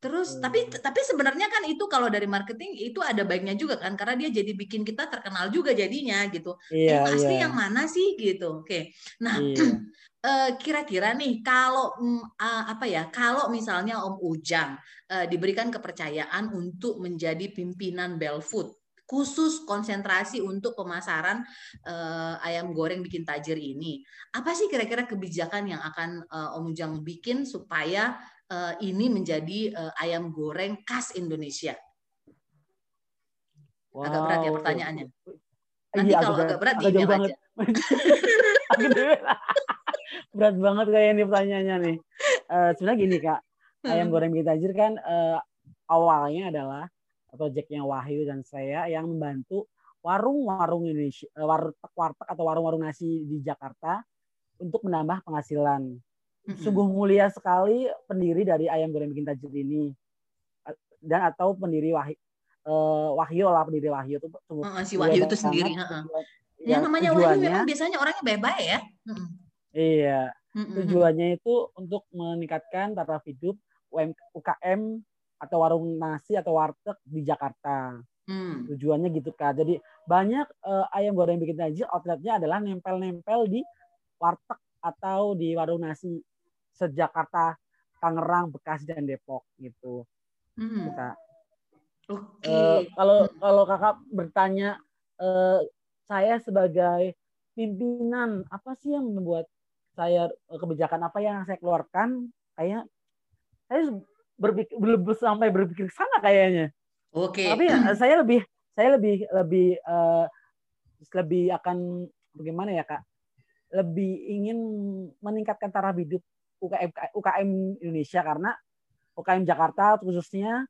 Terus hmm. tapi tapi sebenarnya kan itu kalau dari marketing itu ada baiknya juga kan karena dia jadi bikin kita terkenal juga jadinya gitu. Iya, eh asli iya. yang mana sih gitu. Oke. Nah, iya. [CLEARS THROAT] Eh, kira-kira nih kalau uh, apa ya kalau misalnya Om Ujang uh, diberikan kepercayaan untuk menjadi pimpinan Belfood khusus konsentrasi untuk pemasaran uh, ayam goreng bikin tajir ini apa sih kira-kira kebijakan yang akan uh, Om Ujang bikin supaya ini menjadi uh, ayam goreng khas Indonesia wow. agak berat ya pertanyaannya nanti iya, kalau agak, agak berat agak di aja [LAUGHS] [LAUGHS] berat banget kayak ini pertanyaannya nih. Uh, sebenarnya gini kak, ayam hmm. goreng bikin tajir kan uh, awalnya adalah proyeknya Wahyu dan saya yang membantu warung-warung Indonesia, warteg-warteg atau warung-warung nasi di Jakarta untuk menambah penghasilan. Hmm. Sungguh mulia sekali pendiri dari ayam goreng bikin tajir ini dan atau pendiri Wahyu uh, Wahyu lah pendiri Wahyu itu uh, si Wahyu itu sendiri. Uh, ya, namanya Wahyu memang biasanya orangnya baik-baik ya. Iya. Mm-hmm. Tujuannya itu untuk meningkatkan taraf hidup UKM atau warung nasi atau warteg di Jakarta. Mm. Tujuannya gitu kan. Jadi banyak uh, ayam goreng bikin tajir outletnya adalah nempel-nempel di warteg atau di warung nasi sejakarta, Tangerang, Bekasi dan Depok gitu. Mm. Kita. Oke. Okay. Uh, kalau kalau kakak bertanya uh, saya sebagai pimpinan apa sih yang membuat saya eh, kebijakan apa yang saya keluarkan kayak saya berpikir belum sampai berpikir sana kayaknya. Oke. Okay. Tapi ya, saya lebih saya lebih lebih uh, lebih akan bagaimana ya kak? Lebih ingin meningkatkan taraf hidup UKM UKM Indonesia karena UKM Jakarta khususnya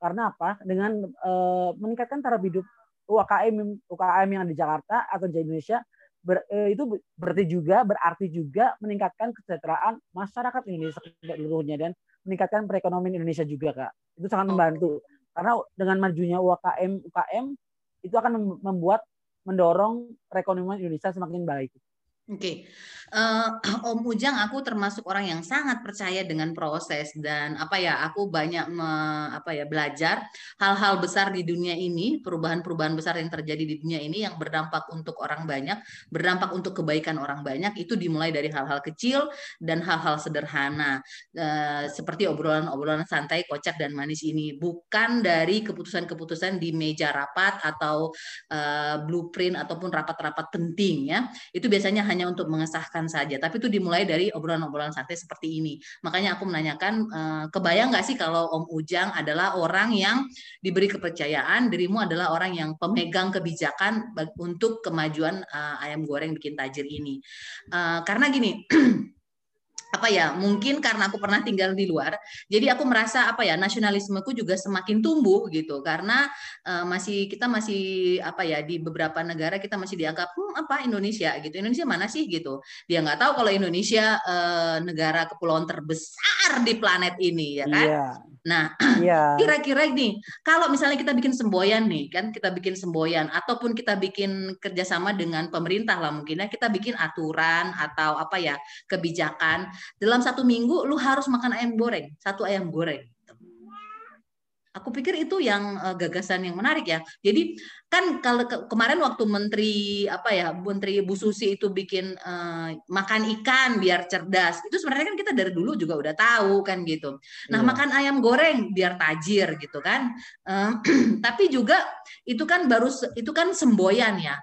karena apa? Dengan uh, meningkatkan taraf hidup UKM UKM yang di Jakarta atau di Indonesia ber, eh, itu berarti juga berarti juga meningkatkan kesejahteraan masyarakat Indonesia seluruhnya dan meningkatkan perekonomian Indonesia juga kak itu sangat membantu karena dengan majunya UKM UKM itu akan membuat mendorong perekonomian Indonesia semakin baik. Oke, okay. uh, eh, [CLEARS THROAT] Om Ujang, aku termasuk orang yang sangat percaya dengan proses dan apa ya, aku banyak me, apa ya belajar hal-hal besar di dunia ini, perubahan-perubahan besar yang terjadi di dunia ini yang berdampak untuk orang banyak, berdampak untuk kebaikan orang banyak, itu dimulai dari hal-hal kecil dan hal-hal sederhana. Uh, seperti obrolan-obrolan santai, kocak dan manis ini, bukan dari keputusan-keputusan di meja rapat atau uh, blueprint ataupun rapat-rapat penting ya, itu biasanya hanya hanya untuk mengesahkan saja, tapi itu dimulai dari obrolan-obrolan santai seperti ini. Makanya aku menanyakan, eh, kebayang nggak sih kalau Om Ujang adalah orang yang diberi kepercayaan, dirimu adalah orang yang pemegang kebijakan untuk kemajuan eh, ayam goreng bikin tajir ini. Eh, karena gini, [CLEARS THROAT] apa ya mungkin karena aku pernah tinggal di luar jadi aku merasa apa ya nasionalismeku juga semakin tumbuh gitu. Karena uh, masih kita masih apa ya di beberapa negara kita masih dianggap hmm, apa Indonesia? gitu. Indonesia mana sih? gitu. Dia nggak tahu kalau Indonesia uh, negara kepulauan terbesar di planet ini ya kan? Yeah. Nah, yeah. [CLEARS THROAT] kira-kira ini kalau misalnya kita bikin semboyan nih, kan kita bikin semboyan ataupun kita bikin kerjasama dengan pemerintah lah mungkin ya kita bikin aturan atau apa ya kebijakan dalam satu minggu lu harus makan ayam goreng, satu ayam goreng. Aku pikir itu yang uh, gagasan yang menarik ya. Jadi kan kalau ke kemarin waktu Menteri apa ya Menteri Bu Susi itu bikin uh, makan ikan biar cerdas, itu sebenarnya kan kita dari dulu juga udah tahu kan gitu. Nah yeah. makan ayam goreng biar tajir gitu kan. Uh, [CLEARS THROAT] tapi juga itu kan baru itu kan semboyan ya.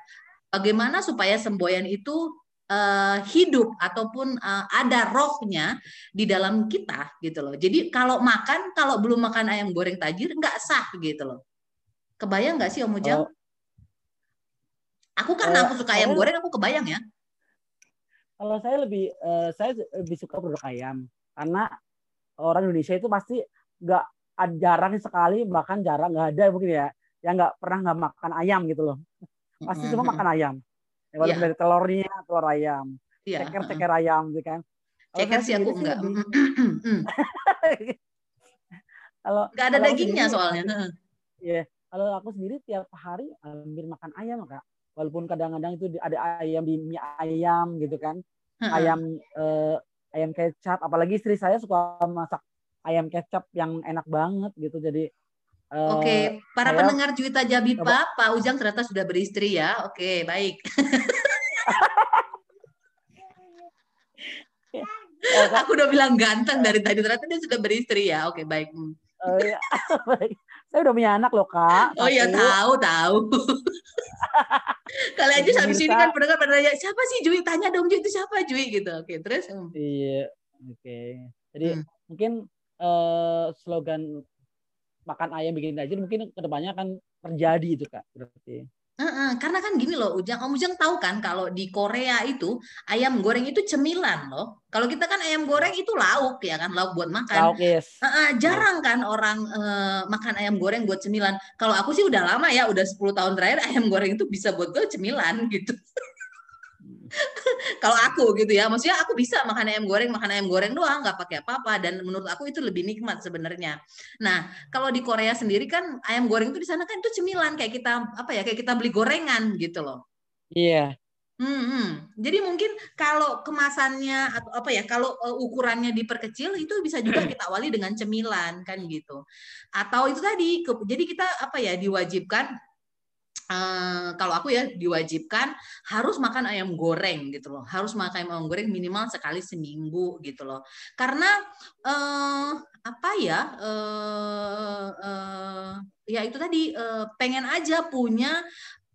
Bagaimana supaya semboyan itu uh, hidup ataupun uh, ada rohnya di dalam kita gitu loh. Jadi kalau makan kalau belum makan ayam goreng tajir nggak sah gitu loh. Kebayang nggak sih Om Ujang? Oh. Aku karena uh, aku suka ayam goreng aku kebayang ya. Kalau saya lebih uh, saya lebih suka produk ayam karena orang Indonesia itu pasti nggak jarang sekali bahkan jarang nggak ada mungkin ya yang nggak pernah nggak makan ayam gitu loh pasti semua makan ayam ya, walaupun yeah. dari telurnya telur ayam. Yeah. ceker ceker ayam gitu kan. Ceker sih aku enggak. [LAUGHS] kalau nggak ada dagingnya sendiri, soalnya ya kalau aku sendiri tiap hari hampir makan ayam kak. Walaupun kadang-kadang itu ada ayam di mie ayam gitu kan. Ayam eh, ayam kecap. Apalagi istri saya suka masak ayam kecap yang enak banget gitu. Jadi Oke, para saya, pendengar Juwita Jabipa, Pak Ujang ternyata sudah beristri ya. Oke, baik. Aku udah bilang ganteng dari tadi ternyata dia sudah beristri ya. Oke, baik. Hmm. Oh iya, [LAUGHS] baik. Saya udah punya anak loh, Kak. Oh iya, tahu, tahu. [LAUGHS] Kali aja habis ini kan pendengar pada nanya, siapa sih Jui? Tanya dong Jui itu siapa Jui gitu. Oke, terus? Hmm. Iya, oke. Jadi hmm. mungkin uh, slogan makan ayam bikin tajir mungkin ke depannya akan terjadi itu kak berarti. Uh-uh, karena kan gini loh Ujang, Om Ujang tahu kan kalau di Korea itu ayam goreng itu cemilan loh. Kalau kita kan ayam goreng itu lauk ya kan, lauk buat makan. Lauk yes. Uh-uh, jarang kan orang uh, makan ayam goreng buat cemilan. Kalau aku sih udah lama ya, udah 10 tahun terakhir ayam goreng itu bisa buat gue cemilan gitu. [LAUGHS] [LAUGHS] kalau aku gitu ya maksudnya aku bisa makan ayam goreng makan ayam goreng doang nggak pakai apa-apa dan menurut aku itu lebih nikmat sebenarnya nah kalau di Korea sendiri kan ayam goreng itu di sana kan itu cemilan kayak kita apa ya kayak kita beli gorengan gitu loh iya yeah. Hmm, hmm. Jadi mungkin kalau kemasannya atau apa ya, kalau uh, ukurannya diperkecil itu bisa juga [CLEARS THROAT] kita awali dengan cemilan kan gitu. Atau itu tadi, jadi kita apa ya diwajibkan uh, kalau aku ya diwajibkan harus makan ayam goreng gitu loh. Harus makan ayam goreng minimal sekali seminggu gitu loh. Karena uh, apa ya uh, uh, ya itu tadi uh, pengen aja punya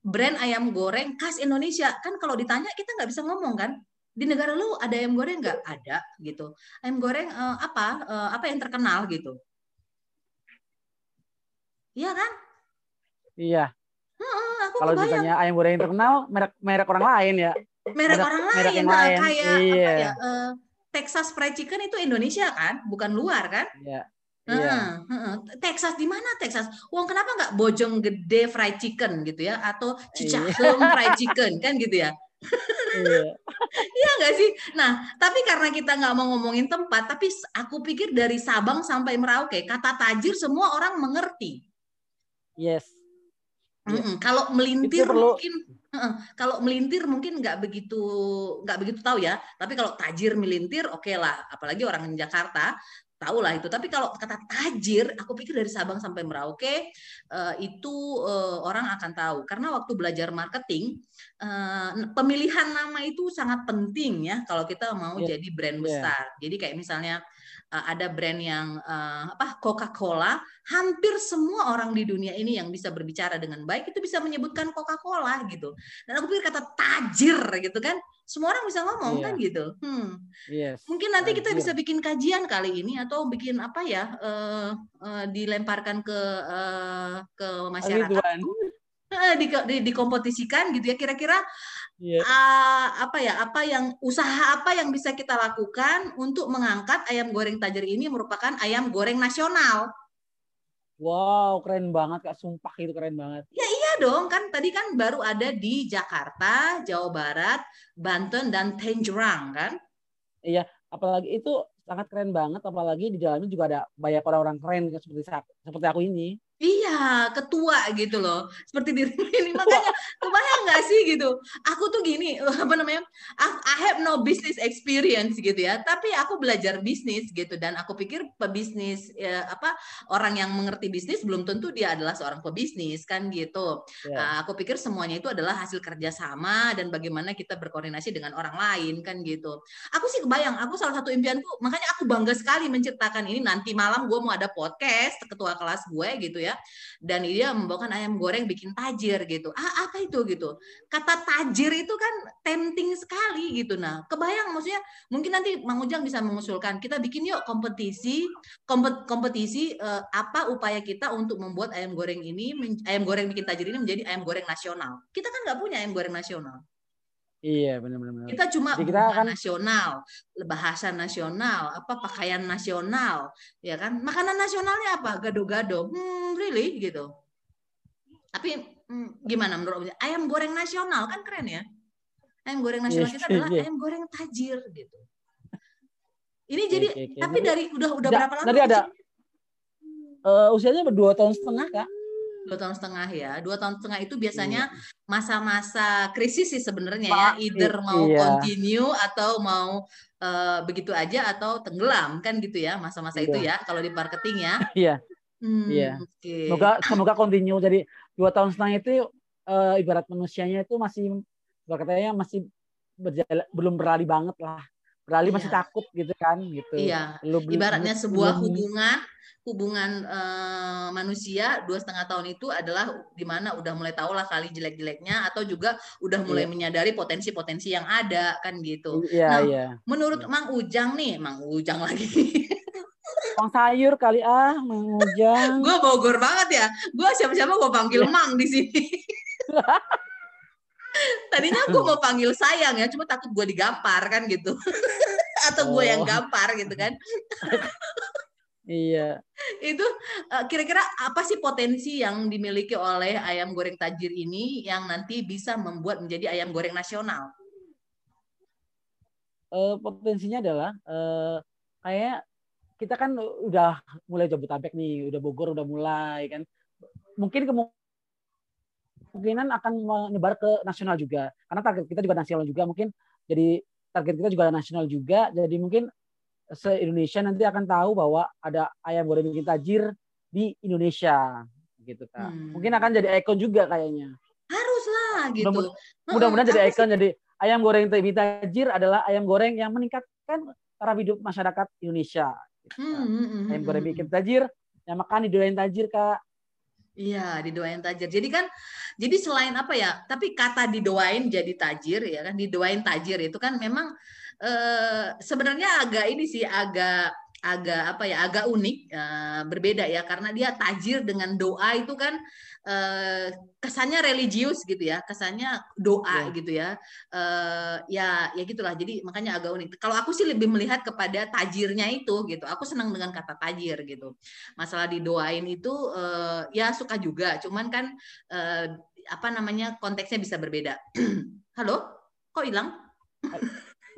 brand ayam goreng khas Indonesia. Kan kalau ditanya kita nggak bisa ngomong kan di negara lu ada ayam goreng nggak? Ada gitu. Ayam goreng uh, apa uh, apa yang terkenal gitu? Iya kan? Iya kalau ditanya ayam goreng yang terkenal, merek merek orang lain ya. Merek, merek orang lain, merek yang lain. kayak iya. apa ya? Uh, Texas Fried Chicken itu Indonesia kan, bukan luar kan? Iya. Iya. Uh, uh, Texas di mana Texas? Uang kenapa nggak Bojong Gede Fried Chicken gitu ya? Atau Cicahem iya. Fried Chicken kan gitu ya? iya. [LAUGHS] iya nggak sih? Nah, tapi karena kita nggak mau ngomongin tempat, tapi aku pikir dari Sabang sampai Merauke, kata tajir semua orang mengerti. Yes. Mm -mm. Kalau melintir perlu... mungkin uh, kalau melintir mungkin nggak begitu nggak begitu tahu ya. Tapi kalau tajir melintir oke okay lah. Apalagi orang di Jakarta tahu lah itu. Tapi kalau kata tajir, aku pikir dari Sabang sampai Merauke uh, itu uh, orang akan tahu. Karena waktu belajar marketing, uh, pemilihan nama itu sangat penting ya kalau kita mau yeah. jadi brand iya. besar. Yeah. Jadi kayak misalnya uh, ada brand yang uh, apa Coca-Cola, hampir semua orang di dunia ini yang bisa berbicara dengan baik itu bisa menyebutkan Coca-Cola gitu. Dan aku pikir kata tajir gitu kan, semua orang bisa ngomong yeah. kan gitu. Hmm. Yes. Mungkin nanti kita bisa bikin kajian kali ini atau bikin apa ya, uh, uh, dilemparkan ke uh, ke masyarakat. Di, di, dikompetisikan gitu ya kira-kira yeah. Iya. uh, apa ya apa yang usaha apa yang bisa kita lakukan untuk mengangkat ayam goreng tajir ini merupakan ayam goreng nasional. Wow, keren banget Kak, sumpah itu keren banget. Ya iya dong, kan tadi kan baru ada di Jakarta, Jawa Barat, Banten dan Tangerang kan? Iya, apalagi itu sangat keren banget apalagi di dalamnya juga ada banyak orang-orang keren seperti seperti aku ini. Iya, ketua gitu loh. Seperti diri [LAUGHS] ini. Makanya kebayang nggak sih gitu. Aku tuh gini, [LAUGHS] apa namanya? I have no business experience gitu ya. Tapi aku belajar bisnis gitu. Dan aku pikir pebisnis, ya, apa orang yang mengerti bisnis belum tentu dia adalah seorang pebisnis kan gitu. Yeah. Nah, aku pikir semuanya itu adalah hasil kerjasama dan bagaimana kita berkoordinasi dengan orang lain kan gitu. Aku sih kebayang, aku salah satu impianku, makanya aku bangga sekali menciptakan ini. Nanti malam gue mau ada podcast ketua kelas gue gitu ya ya. Dan dia membawakan ayam goreng bikin tajir gitu. Ah, apa itu gitu? Kata tajir itu kan tempting sekali gitu. Nah, kebayang maksudnya mungkin nanti Mang Ujang bisa mengusulkan kita bikin yuk kompetisi kompetisi uh, apa upaya kita untuk membuat ayam goreng ini ayam goreng bikin tajir ini menjadi ayam goreng nasional. Kita kan nggak punya ayam goreng nasional. Iya benar-benar. Kita cuma Jadi kita kan nasional, bahasa nasional, apa pakaian nasional, ya kan? Makanan nasionalnya apa? Gado-gado. Hmm, really gitu. Tapi hmm, gimana menurut ayam goreng nasional kan keren ya? Ayam goreng nasional yes, iya, kita adalah yes. ayam goreng tajir gitu. Ini jadi okay, okay. tapi dari udah udah berapa lama? Tadi ada uh, usianya berdua tahun setengah kak dua tahun setengah ya dua tahun setengah itu biasanya iya. masa-masa krisis sih sebenarnya ya either mau iya. continue atau mau uh, begitu aja atau tenggelam kan gitu ya masa-masa iya. itu ya kalau di marketing ya [LAUGHS] iya hmm, iya okay. semoga semoga continue jadi dua tahun setengah itu uh, ibarat manusianya itu masih katanya masih berjalan, belum berlari banget lah iya. masih takut gitu kan gitu iya belum, ibaratnya sebuah belum, hubungan hubungan uh, manusia dua setengah tahun itu adalah di mana udah mulai tahu lah kali jelek-jeleknya atau juga udah mulai yeah. menyadari potensi-potensi yang ada kan gitu. Yeah, nah, yeah. menurut yeah. Mang Ujang nih, Mang Ujang lagi. [LAUGHS] Mang sayur kali ah, Mang [LAUGHS] Ujang. gue Bogor banget ya. Gue siapa-siapa gue panggil yeah. Mang di sini. [LAUGHS] Tadinya gue mau panggil sayang ya, cuma takut gue digampar kan gitu. [LAUGHS] Atau gue oh. yang gampar gitu kan. [LAUGHS] Iya. Itu eh, kira-kira apa sih potensi yang dimiliki oleh ayam goreng tajir ini yang nanti bisa membuat menjadi ayam goreng nasional? Uh, potensinya adalah uh, kayak kita kan udah mulai Jabodetabek nih, udah Bogor udah mulai kan. Mungkin kemungkinan akan menyebar ke nasional juga. Karena target kita juga nasional juga mungkin jadi target kita juga nasional juga. Jadi mungkin se-Indonesia nanti akan tahu bahwa ada ayam goreng bikin tajir di Indonesia gitu kak. Hmm. Mungkin akan jadi ikon juga kayaknya. Haruslah gitu. Mudah-mudahan jadi ikon jadi ayam goreng bikin tajir adalah ayam goreng yang meningkatkan taraf hidup masyarakat Indonesia. Gitu, hmm, hmm, hmm, ayam goreng hmm, bikin tajir, yang makan didoain tajir kak. Iya, didoain tajir. Jadi kan, jadi selain apa ya? Tapi kata didoain jadi tajir ya kan, didoain tajir itu kan memang eh, sebenarnya agak ini sih agak agak apa ya agak unik uh, berbeda ya karena dia tajir dengan doa itu kan uh, kesannya religius gitu ya kesannya doa yeah. gitu ya uh, ya ya gitulah jadi makanya agak unik kalau aku sih lebih melihat kepada tajirnya itu gitu aku senang dengan kata tajir gitu masalah didoain itu uh, ya suka juga cuman kan uh, apa namanya konteksnya bisa berbeda [CLEARS THROAT] halo kok hilang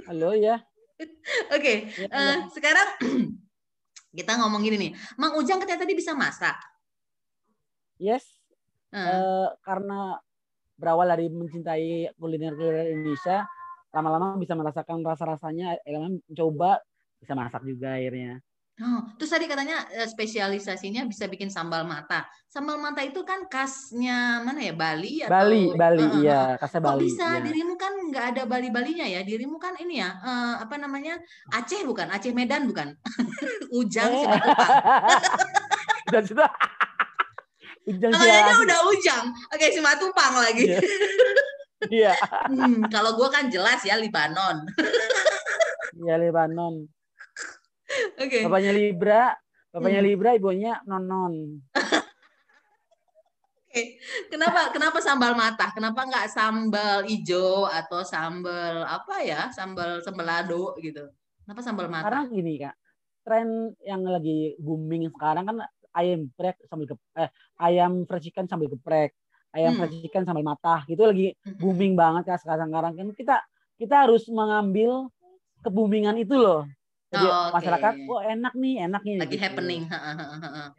Halo ya. [LAUGHS] Oke, okay. ya, uh, sekarang [CLEARS THROAT] kita ngomong gini nih. Mang Ujang katanya tadi bisa masak. Yes. Uh. Uh, karena berawal dari mencintai kuliner-kuliner Indonesia, lama-lama bisa merasakan rasa-rasanya, mencoba bisa masak juga akhirnya. Oh, terus tadi katanya eh, spesialisasinya bisa bikin sambal mata. Sambal mata itu kan khasnya mana ya Bali atau Bali, Bali, uh, iya, khasnya Bali. Kok bisa iya. dirimu kan nggak ada Bali-Balinya ya? Dirimu kan ini ya, uh, apa namanya Aceh bukan? Aceh Medan bukan? [LAUGHS] Ujang eh. [LAUGHS] Dan sudah. Ujang Namanya udah Ujang. Oke, Simatupang lagi. Iya. [LAUGHS] iya. hmm, kalau gue kan jelas ya Libanon. [LAUGHS] Iya Libanon. Okay. Bapaknya Libra, bapaknya hmm. Libra, ibunya Nonon. Oke, okay. kenapa kenapa sambal mata? Kenapa nggak sambal hijau atau sambal apa ya? Sambal sambal gitu. Kenapa sambal mata? Karena gini kak, tren yang lagi booming sekarang kan ayam geprek sambil geprek, eh, ayam fried chicken sambil geprek, ayam hmm. fried chicken sambil mata, gitu lagi hmm. booming banget kak sekarang sekarang kan kita kita harus mengambil keboomingan itu loh jadi oh, okay. masyarakat, oh enak nih, enak nih. Lagi gitu. happening.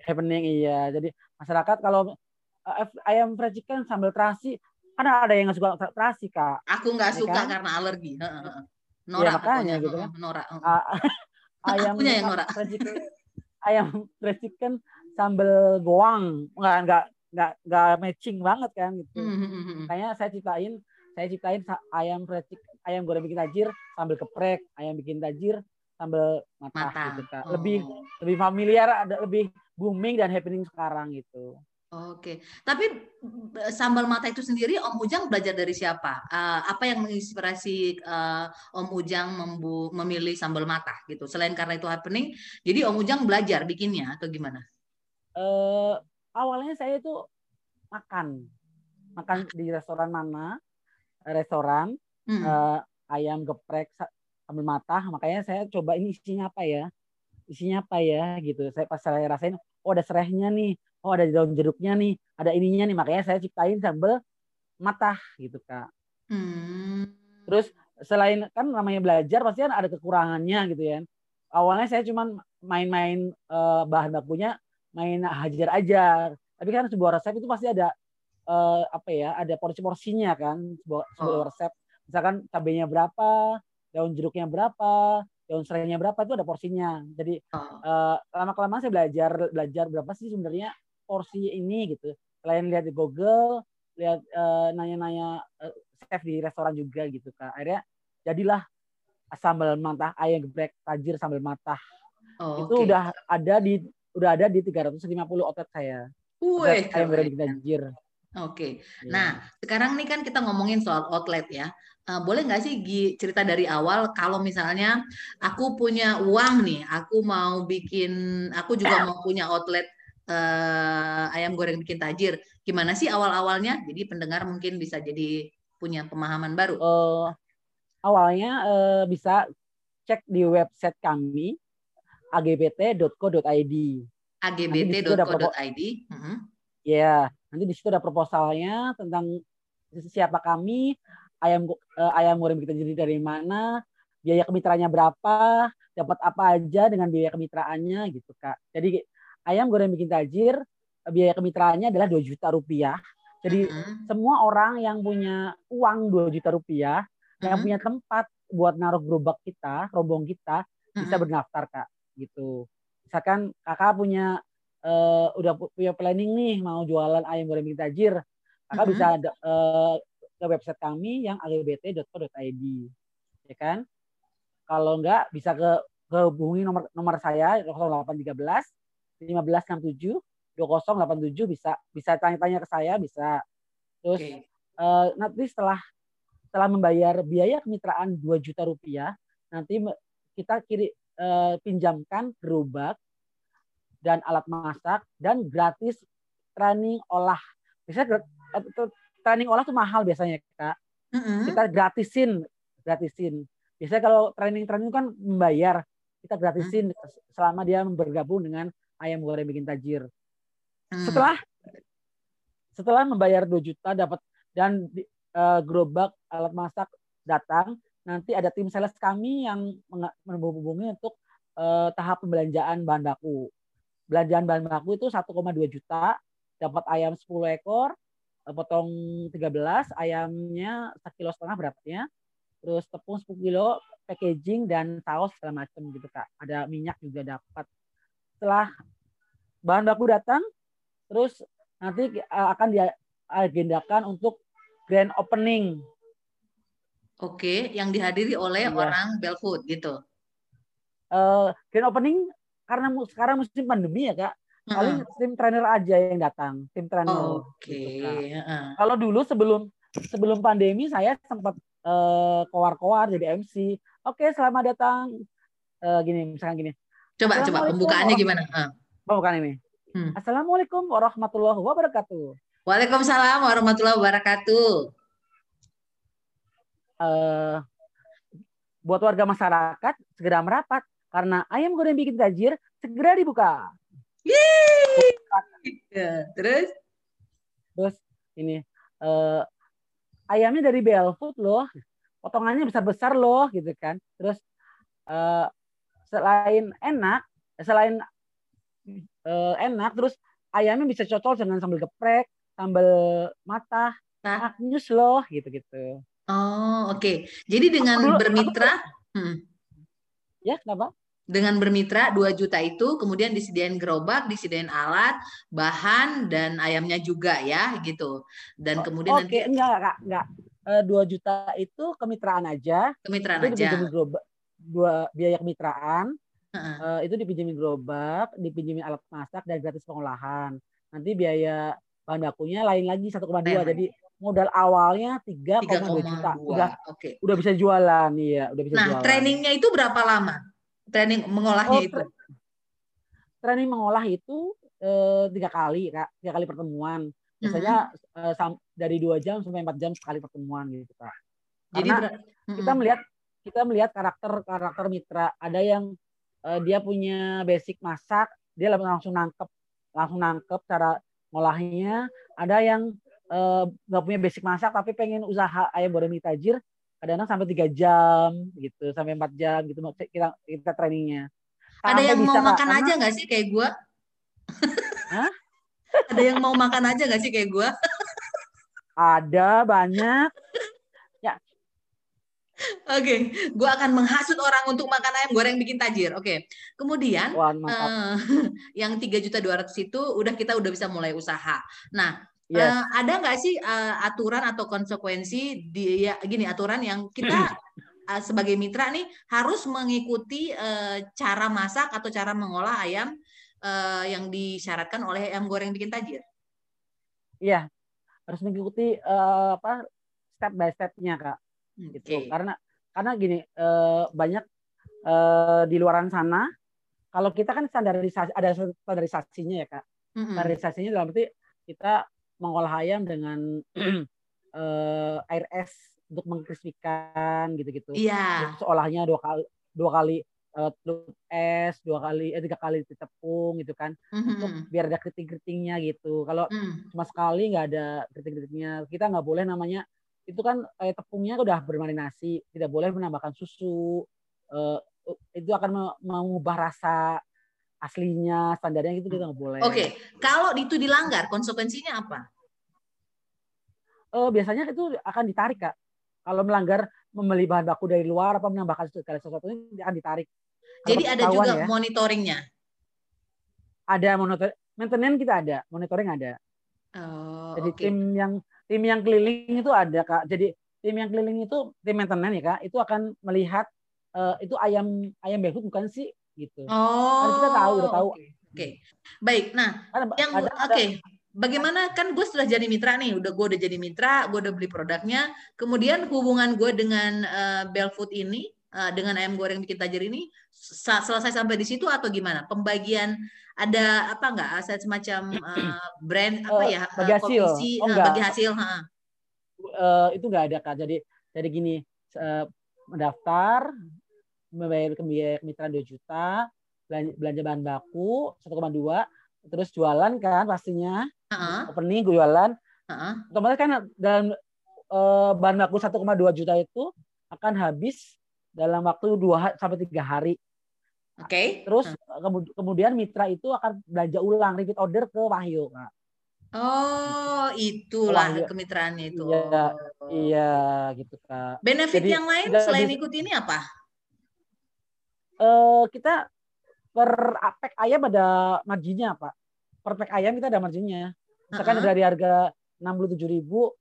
happening iya. Jadi masyarakat kalau uh, ayam fried chicken sambal terasi, kan ada yang nggak suka terasi kak. Aku nggak ya suka kan? karena alergi. Norak ya, makanya gitu kan. Norak. [LAUGHS] ayam Akunya yang norak. Fried chicken, ayam fried chicken sambal goang, nggak nggak nggak nggak matching banget kan gitu. Mm-hmm. Kayaknya saya ciptain, saya ciptain ayam chicken, ayam goreng bikin tajir sambil keprek, ayam bikin tajir sambal matah, Matah. gitu kak. Oh. Lebih lebih familiar, ada lebih booming dan happening sekarang gitu. Oke, tapi sambal mata itu sendiri Om Ujang belajar dari siapa? Eh, apa yang menginspirasi eh, Om Ujang membu- memilih sambal mata gitu? Selain karena itu happening, jadi Om Ujang belajar bikinnya atau gimana? Eh awalnya saya itu makan. Makan di restoran mana? Restoran Hmm. eh, ayam geprek sa- sambal matah. Makanya saya coba ini isinya apa ya? Isinya apa ya? Gitu. Saya pas saya rasain oh ada serehnya nih. Oh ada daun jeruknya nih. Ada ininya nih. Makanya saya ciptain sambal matah gitu kak. Hmm. Terus selain kan namanya belajar pasti kan ada kekurangannya gitu ya. Awalnya saya cuman main-main eh, bahan bakunya main hajar ajar. Tapi kan sebuah resep itu pasti ada eh, apa ya? Ada porsi-porsinya kan sebuah, sebuah Oh. resep. Misalkan cabenya berapa, daun jeruknya berapa, daun serainya berapa itu ada porsinya. Jadi Oh. lama kelamaan saya belajar belajar berapa sih sebenarnya porsi ini gitu. Selain lihat di Google, lihat eh, nanya-nanya eh, chef di restoran juga gitu kak. Akhirnya jadilah sambal matah ayam geprek tajir sambal matah. Oh, itu oke. udah ada di udah ada di 350 outlet saya. Wih, ayam goreng keren. tajir. Oke. Ya. Nah, sekarang nih kan kita ngomongin soal outlet ya. Eh, boleh nggak sih Gi, cerita dari awal kalau misalnya aku punya uang nih, aku mau bikin, aku juga mau punya outlet eh, ayam goreng bikin tajir. Gimana sih awal-awalnya? Jadi pendengar mungkin bisa jadi punya pemahaman baru. Eh, awalnya eh, bisa cek di website kami agbt.co.id. agbt.co.id. Mhm. Ya, nanti di situ ada proposalnya tentang siapa kami, ayam eh, ayam goreng kita jadi dari mana, biaya kemitraannya berapa, dapat apa aja dengan biaya kemitraannya gitu kak. Jadi ayam goreng bikin tajir biaya kemitraannya adalah 2 juta rupiah. Jadi Mhm. semua orang yang punya uang 2 juta rupiah, yang Mhm. punya tempat buat naruh gerobak kita, rombong kita, bisa Mhm. berdaftar kak gitu. Misalkan kakak punya eh, udah pu- punya planning nih mau jualan ayam goreng bikin tajir, kakak Mhm. bisa eh, ke website kami yang agbt.co.id, ya kan? Kalau enggak bisa ke hubungi nomor nomor saya 0813 1567 2087 bisa bisa tanya-tanya ke saya bisa. Terus Oke. eh, nanti setelah setelah membayar biaya kemitraan 2 juta rupiah, nanti kita kiri eh, pinjamkan gerobak dan alat masak dan gratis training olah. Biasanya eh, training olah tuh mahal biasanya kak. Kita gratisin, gratisin. Biasanya kalau training-training itu kan membayar, kita gratisin selama dia bergabung dengan ayam goreng bikin tajir Hmm. setelah setelah membayar 2 juta dapat dan eh, gerobak alat masak datang nanti ada tim sales kami yang menghubungi untuk eh, tahap pembelanjaan bahan baku. Belanjaan bahan baku itu 1,2 juta dapat ayam 10 ekor eh, potong 13 ayamnya sekilo setengah beratnya terus tepung 10 kilo packaging dan saus segala macam gitu kak. Ada minyak juga dapat. Setelah bahan baku datang terus nanti uh, akan diagendakan untuk grand opening Oke, yang dihadiri oleh Iya. orang Belfood gitu. Eh, grand opening karena mu- sekarang musim pandemi ya kak paling Heeh. tim trainer aja yang datang tim trainer Oke. gitu, Kak. heeh. kalau dulu sebelum sebelum pandemi saya sempat eh, koar-koar jadi MC oke selamat datang Eh, gini misalkan gini Coba coba pembukaannya gimana? Oh, bukan ini Hmm. Assalamualaikum warahmatullahi wabarakatuh Waalaikumsalam warahmatullahi wabarakatuh. Eh, buat warga masyarakat segera merapat karena ayam goreng bikin tajir segera dibuka. Yeay. Ya, terus? Terus ini eh, ayamnya dari Belfood loh, potongannya besar-besar loh gitu kan. Terus eh, selain enak, selain eh, enak, terus ayamnya bisa cocok dengan sambal geprek, sambal matah, Nah. loh gitu-gitu. Oh, oke. Jadi dengan dulu- aku bermitra, hmm, Ya kenapa? dengan bermitra 2 juta itu kemudian disediain gerobak, disediain alat, bahan dan ayamnya juga ya gitu. Dan kemudian Oke, nanti enggak kak, enggak. Eh, 2 juta itu kemitraan aja. kemitraan Itu aja. gerobak, dua biaya kemitraan eh, itu dipinjemin gerobak, dipinjemin alat masak dan gratis pengolahan. Nanti biaya bahan bakunya lain lagi 1,2 Lain jadi modal awalnya 3,2 juta. 3,2. Udah Oke. udah bisa jualan iya, udah bisa Nah, jualan. trainingnya itu berapa lama? Training mengolahnya Oh, itu. Training mengolah itu eh, tiga kali kak, tiga kali pertemuan. Biasanya eh, sam- dari dua jam sampai empat jam sekali pertemuan gitu kak. Jadi Karena kita melihat kita melihat karakter karakter mitra. Ada yang eh, dia punya basic masak, dia langsung nangkep langsung nangkep cara ngolahnya. Ada yang eh, nggak punya basic masak tapi pengen usaha ayam goreng mie tajir. Kadang-kadang sampai tiga jam gitu, sampai empat jam gitu kita kita trainingnya. ada Sampai yang mau bisa, Kak, makan aja nggak sih kayak gua? Hah? ada yang mau makan aja nggak sih kayak gua? Ada banyak. Oke, gua akan menghasut orang untuk makan ayam goreng bikin tajir. Oke. Kemudian Wah, eh, [LAUGHS] yang tiga juta dua ratus itu udah kita udah bisa mulai usaha. Nah, Yes. eh, ada nggak sih eh, aturan atau konsekuensi di ya gini aturan yang kita [CLEARS THROAT] eh, sebagai mitra nih harus mengikuti eh, cara masak atau cara mengolah ayam eh, yang disyaratkan oleh ayam goreng bikin tajir? Iya. Harus mengikuti eh, apa step by step-nya, Kak. gitu. Karena karena gini, eh, banyak eh, di luaran sana kalau kita kan standarisasi ada standarisasinya ya, Kak. Mm-mm. Standarisasinya dalam arti kita mengolah ayam dengan [CLEARS THROAT] eh, air es untuk mengkrispikan gitu-gitu. Iya. Terus olahnya dua kali dua kali eh, telur es, dua kali eh tiga kali ditepung gitu kan. Untuk Mhm. biar ada keriting-keritingnya gitu. Kalau Mm. cuma sekali nggak ada keriting-keritingnya, kita nggak boleh namanya itu kan kayak tepungnya udah bermarinasi, tidak boleh menambahkan susu. Eh, itu akan me- mengubah rasa aslinya, standarnya itu kita nggak boleh. Oke, kalau itu dilanggar konsekuensinya apa? Eh, biasanya itu akan ditarik kak. Kalau melanggar membeli bahan baku dari luar apa menambahkan segala sesuatu ini akan ditarik. Kalau Jadi ada juga ya, monitoringnya. ada monitor, maintenance kita ada, monitoring ada. Oh, Jadi oke. tim yang tim yang keliling itu ada kak. Jadi tim yang keliling itu tim maintenance ya kak, itu akan melihat eh, itu ayam ayam belut bukan sih gitu. Oh, Kan kita tahu, udah tahu. Oke, Oke. baik. Nah, Ada, yang oke, ada bagaimana kan gue sudah jadi mitra nih, udah gue udah jadi mitra, gue udah beli produknya. Kemudian hubungan gue dengan eh, Belfood ini, eh, dengan ayam goreng bikin tajir ini, sa- selesai sampai di situ atau gimana? Pembagian ada apa enggak? Ada semacam eh, brand [CLEARS THROAT] apa ya? eh, bagi hasil. komisi, Oh, enggak. bagi hasil. ha. eh, itu nggak ada kak. Jadi jadi gini, eh, mendaftar, membayar ke biaya kemitraan 2 juta, belanja, belanja bahan baku 1,2, terus jualan kan pastinya, Ha-ha, opening gue jualan, ha-ha. otomatis kan dalam eh, bahan baku 1,2 juta itu akan habis dalam waktu 2 sampai 3 hari. Oke. Terus kemu- kemudian mitra itu akan belanja ulang repeat order ke Wahyu, Kak. Oh, itulah Wah, iya. kemitraannya itu. Iya, Oh. Iya, gitu, Kak. Benefit Jadi, yang lain selain bisa- ikut ini apa? Eh kita per pack ayam ada marginnya, Pak. Per pack ayam kita ada marginnya. Misalkan Ha-ha. dari harga 67.000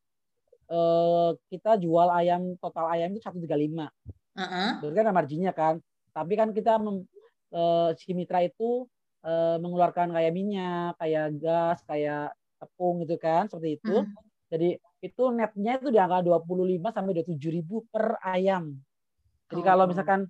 eh kita jual ayam total ayam itu 135. Heeh. Berarti kan ada marginnya kan. Tapi kan kita mem, eh, si mitra itu eh, mengeluarkan kayak minyak, kayak gas, kayak tepung gitu kan, seperti itu. Hmm. Jadi itu netnya itu di angka 25 sampai 27 ribu per ayam. Jadi kalau Oh. misalkan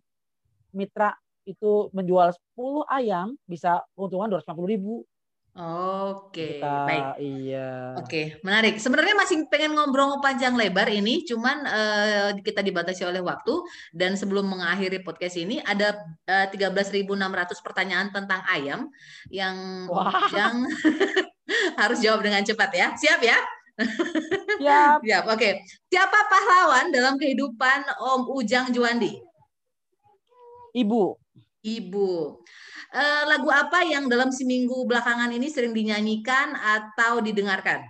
mitra itu menjual 10 ayam bisa keuntungan 250 ribu. Oke, Kita, baik. Iya. Oke, menarik. Sebenarnya masih pengen ngobrol panjang lebar ini, cuman eh, kita dibatasi oleh waktu. Dan sebelum mengakhiri podcast ini, ada eh, 13.600 pertanyaan tentang ayam yang Wah. yang [LAUGHS] harus jawab dengan cepat ya. Siap ya? Siap. [LAUGHS] Siap. Oke. Siapa pahlawan dalam kehidupan Om Ujang Juandi? Ibu. Ibu. Eh, lagu apa yang dalam seminggu belakangan ini sering dinyanyikan atau didengarkan?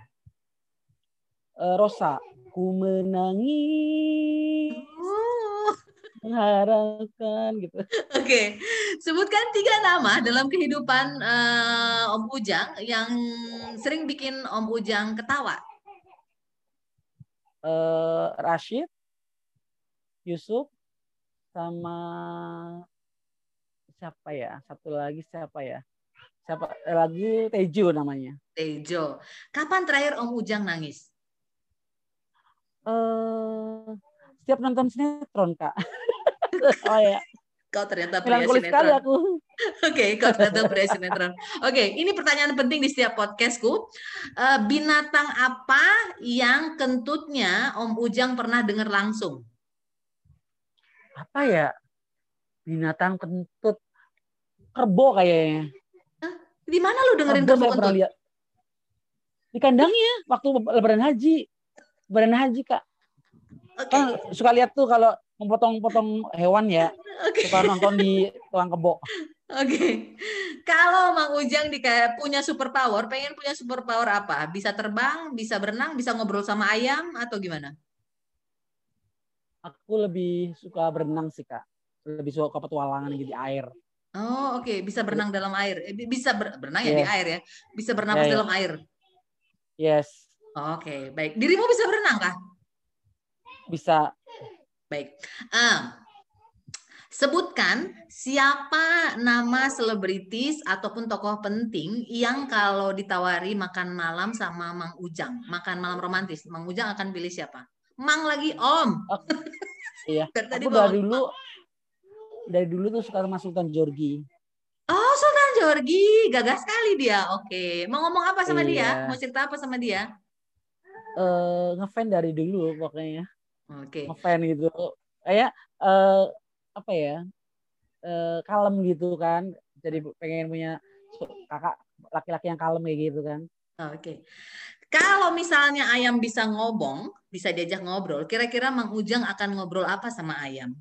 eh, Rosa. Ku menangis, Uh, mengharapkan gitu. [LAUGHS] Oke, sebutkan tiga nama dalam kehidupan eh, Om Ujang yang sering bikin Om Ujang ketawa. Eh, Rashid, Yusuf, sama siapa ya? Satu lagi siapa ya? Siapa eh, lagi Tejo namanya. Tejo. Kapan terakhir Om Ujang nangis? Eh uh, setiap nonton sinetron, Kak. [LAUGHS] oh ya. Kau ternyata pria sinetron. aku. [LAUGHS] Oke, okay, kau ternyata pria sinetron. Oke, okay, ini pertanyaan penting di setiap podcastku. Uh, binatang apa yang kentutnya Om Ujang pernah dengar langsung? Apa ya? Binatang kentut kerbau kayaknya. Di mana lu dengerin kerbau kentut? Lihat. Di kandangnya waktu lebaran haji. Lebaran haji, Kak. Okay. Kan suka lihat tuh kalau memotong-potong hewan ya. Okay. Suka nonton di tuang kebo. Oke. Okay. Kalau Mang Ujang di kayak punya super power, pengen punya super power apa? Bisa terbang, bisa berenang, bisa ngobrol sama ayam atau gimana? Aku lebih suka berenang sih, Kak. Lebih suka petualangan gitu di air. Oh, oke, okay. bisa berenang dalam air. Eh, bisa ber berenang ya di air ya. Bisa berenang yeah, yeah. dalam air. Yes. Oke, okay. baik. Dirimu bisa berenang kah? Bisa. Baik. Uh, sebutkan siapa nama selebritis ataupun tokoh penting yang kalau ditawari makan malam sama Mang Ujang, makan malam romantis, Mang Ujang akan pilih siapa? Mang lagi Om. Oh, iya. Tadi Aku dari dulu dari dulu tuh suka sama Sultan Jorgi. Oh, Sultan Jorgi, gagah sekali dia. Oke, mau ngomong apa sama iya. dia? Mau cerita apa sama dia? Eh, uh, ngefan dari dulu pokoknya. Oke. Okay. Ngefan gitu. Kayak uh, apa ya? Uh, kalem gitu kan. Jadi pengen punya kakak laki-laki yang kalem kayak gitu kan. Oke. Okay. Kalau misalnya ayam bisa ngobong, bisa diajak ngobrol, kira-kira Mang Ujang akan ngobrol apa sama ayam?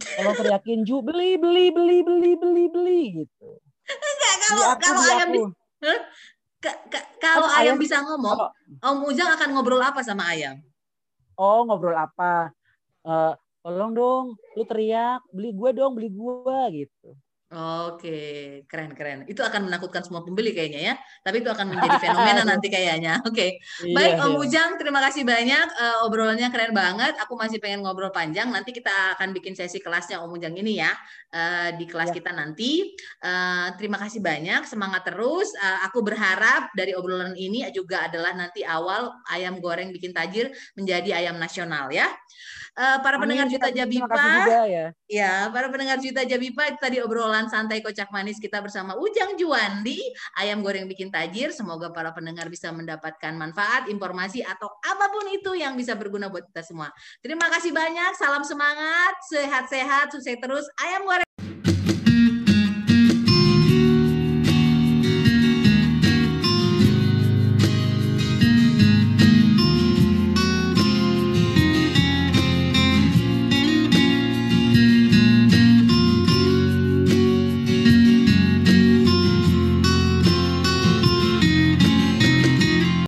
Kalau teriakin Ju beli beli beli beli beli beli gitu. Enggak kalau aku, kalau ayam bisa kalau ayam, ayam bisa ngomong, Om Ujang akan ngobrol apa sama ayam? oh ngobrol apa uh, tolong dong lu teriak beli gue dong beli gue gitu Oke, keren keren. Itu akan menakutkan semua pembeli kayaknya ya. Tapi itu akan menjadi fenomena [LAUGHS] nanti kayaknya. Oke, iya, baik Om iya. Ujang, terima kasih banyak. Uh, obrolannya keren banget. Aku masih pengen ngobrol panjang. Nanti kita akan bikin sesi kelasnya Om Ujang ini ya uh, di kelas ya. kita nanti. Uh, terima kasih banyak. Semangat terus. Uh, aku berharap dari obrolan ini juga adalah nanti awal ayam goreng bikin tajir menjadi ayam nasional ya. Uh, para Amin, pendengar Juta Jabipa, ya. ya para pendengar Juta Jabipa tadi obrolan santai kocak manis kita bersama Ujang Juandi, ayam goreng bikin tajir. Semoga para pendengar bisa mendapatkan manfaat, informasi atau apa pun itu yang bisa berguna buat kita semua. Terima kasih banyak, salam semangat, sehat-sehat, sukses terus, ayam goreng.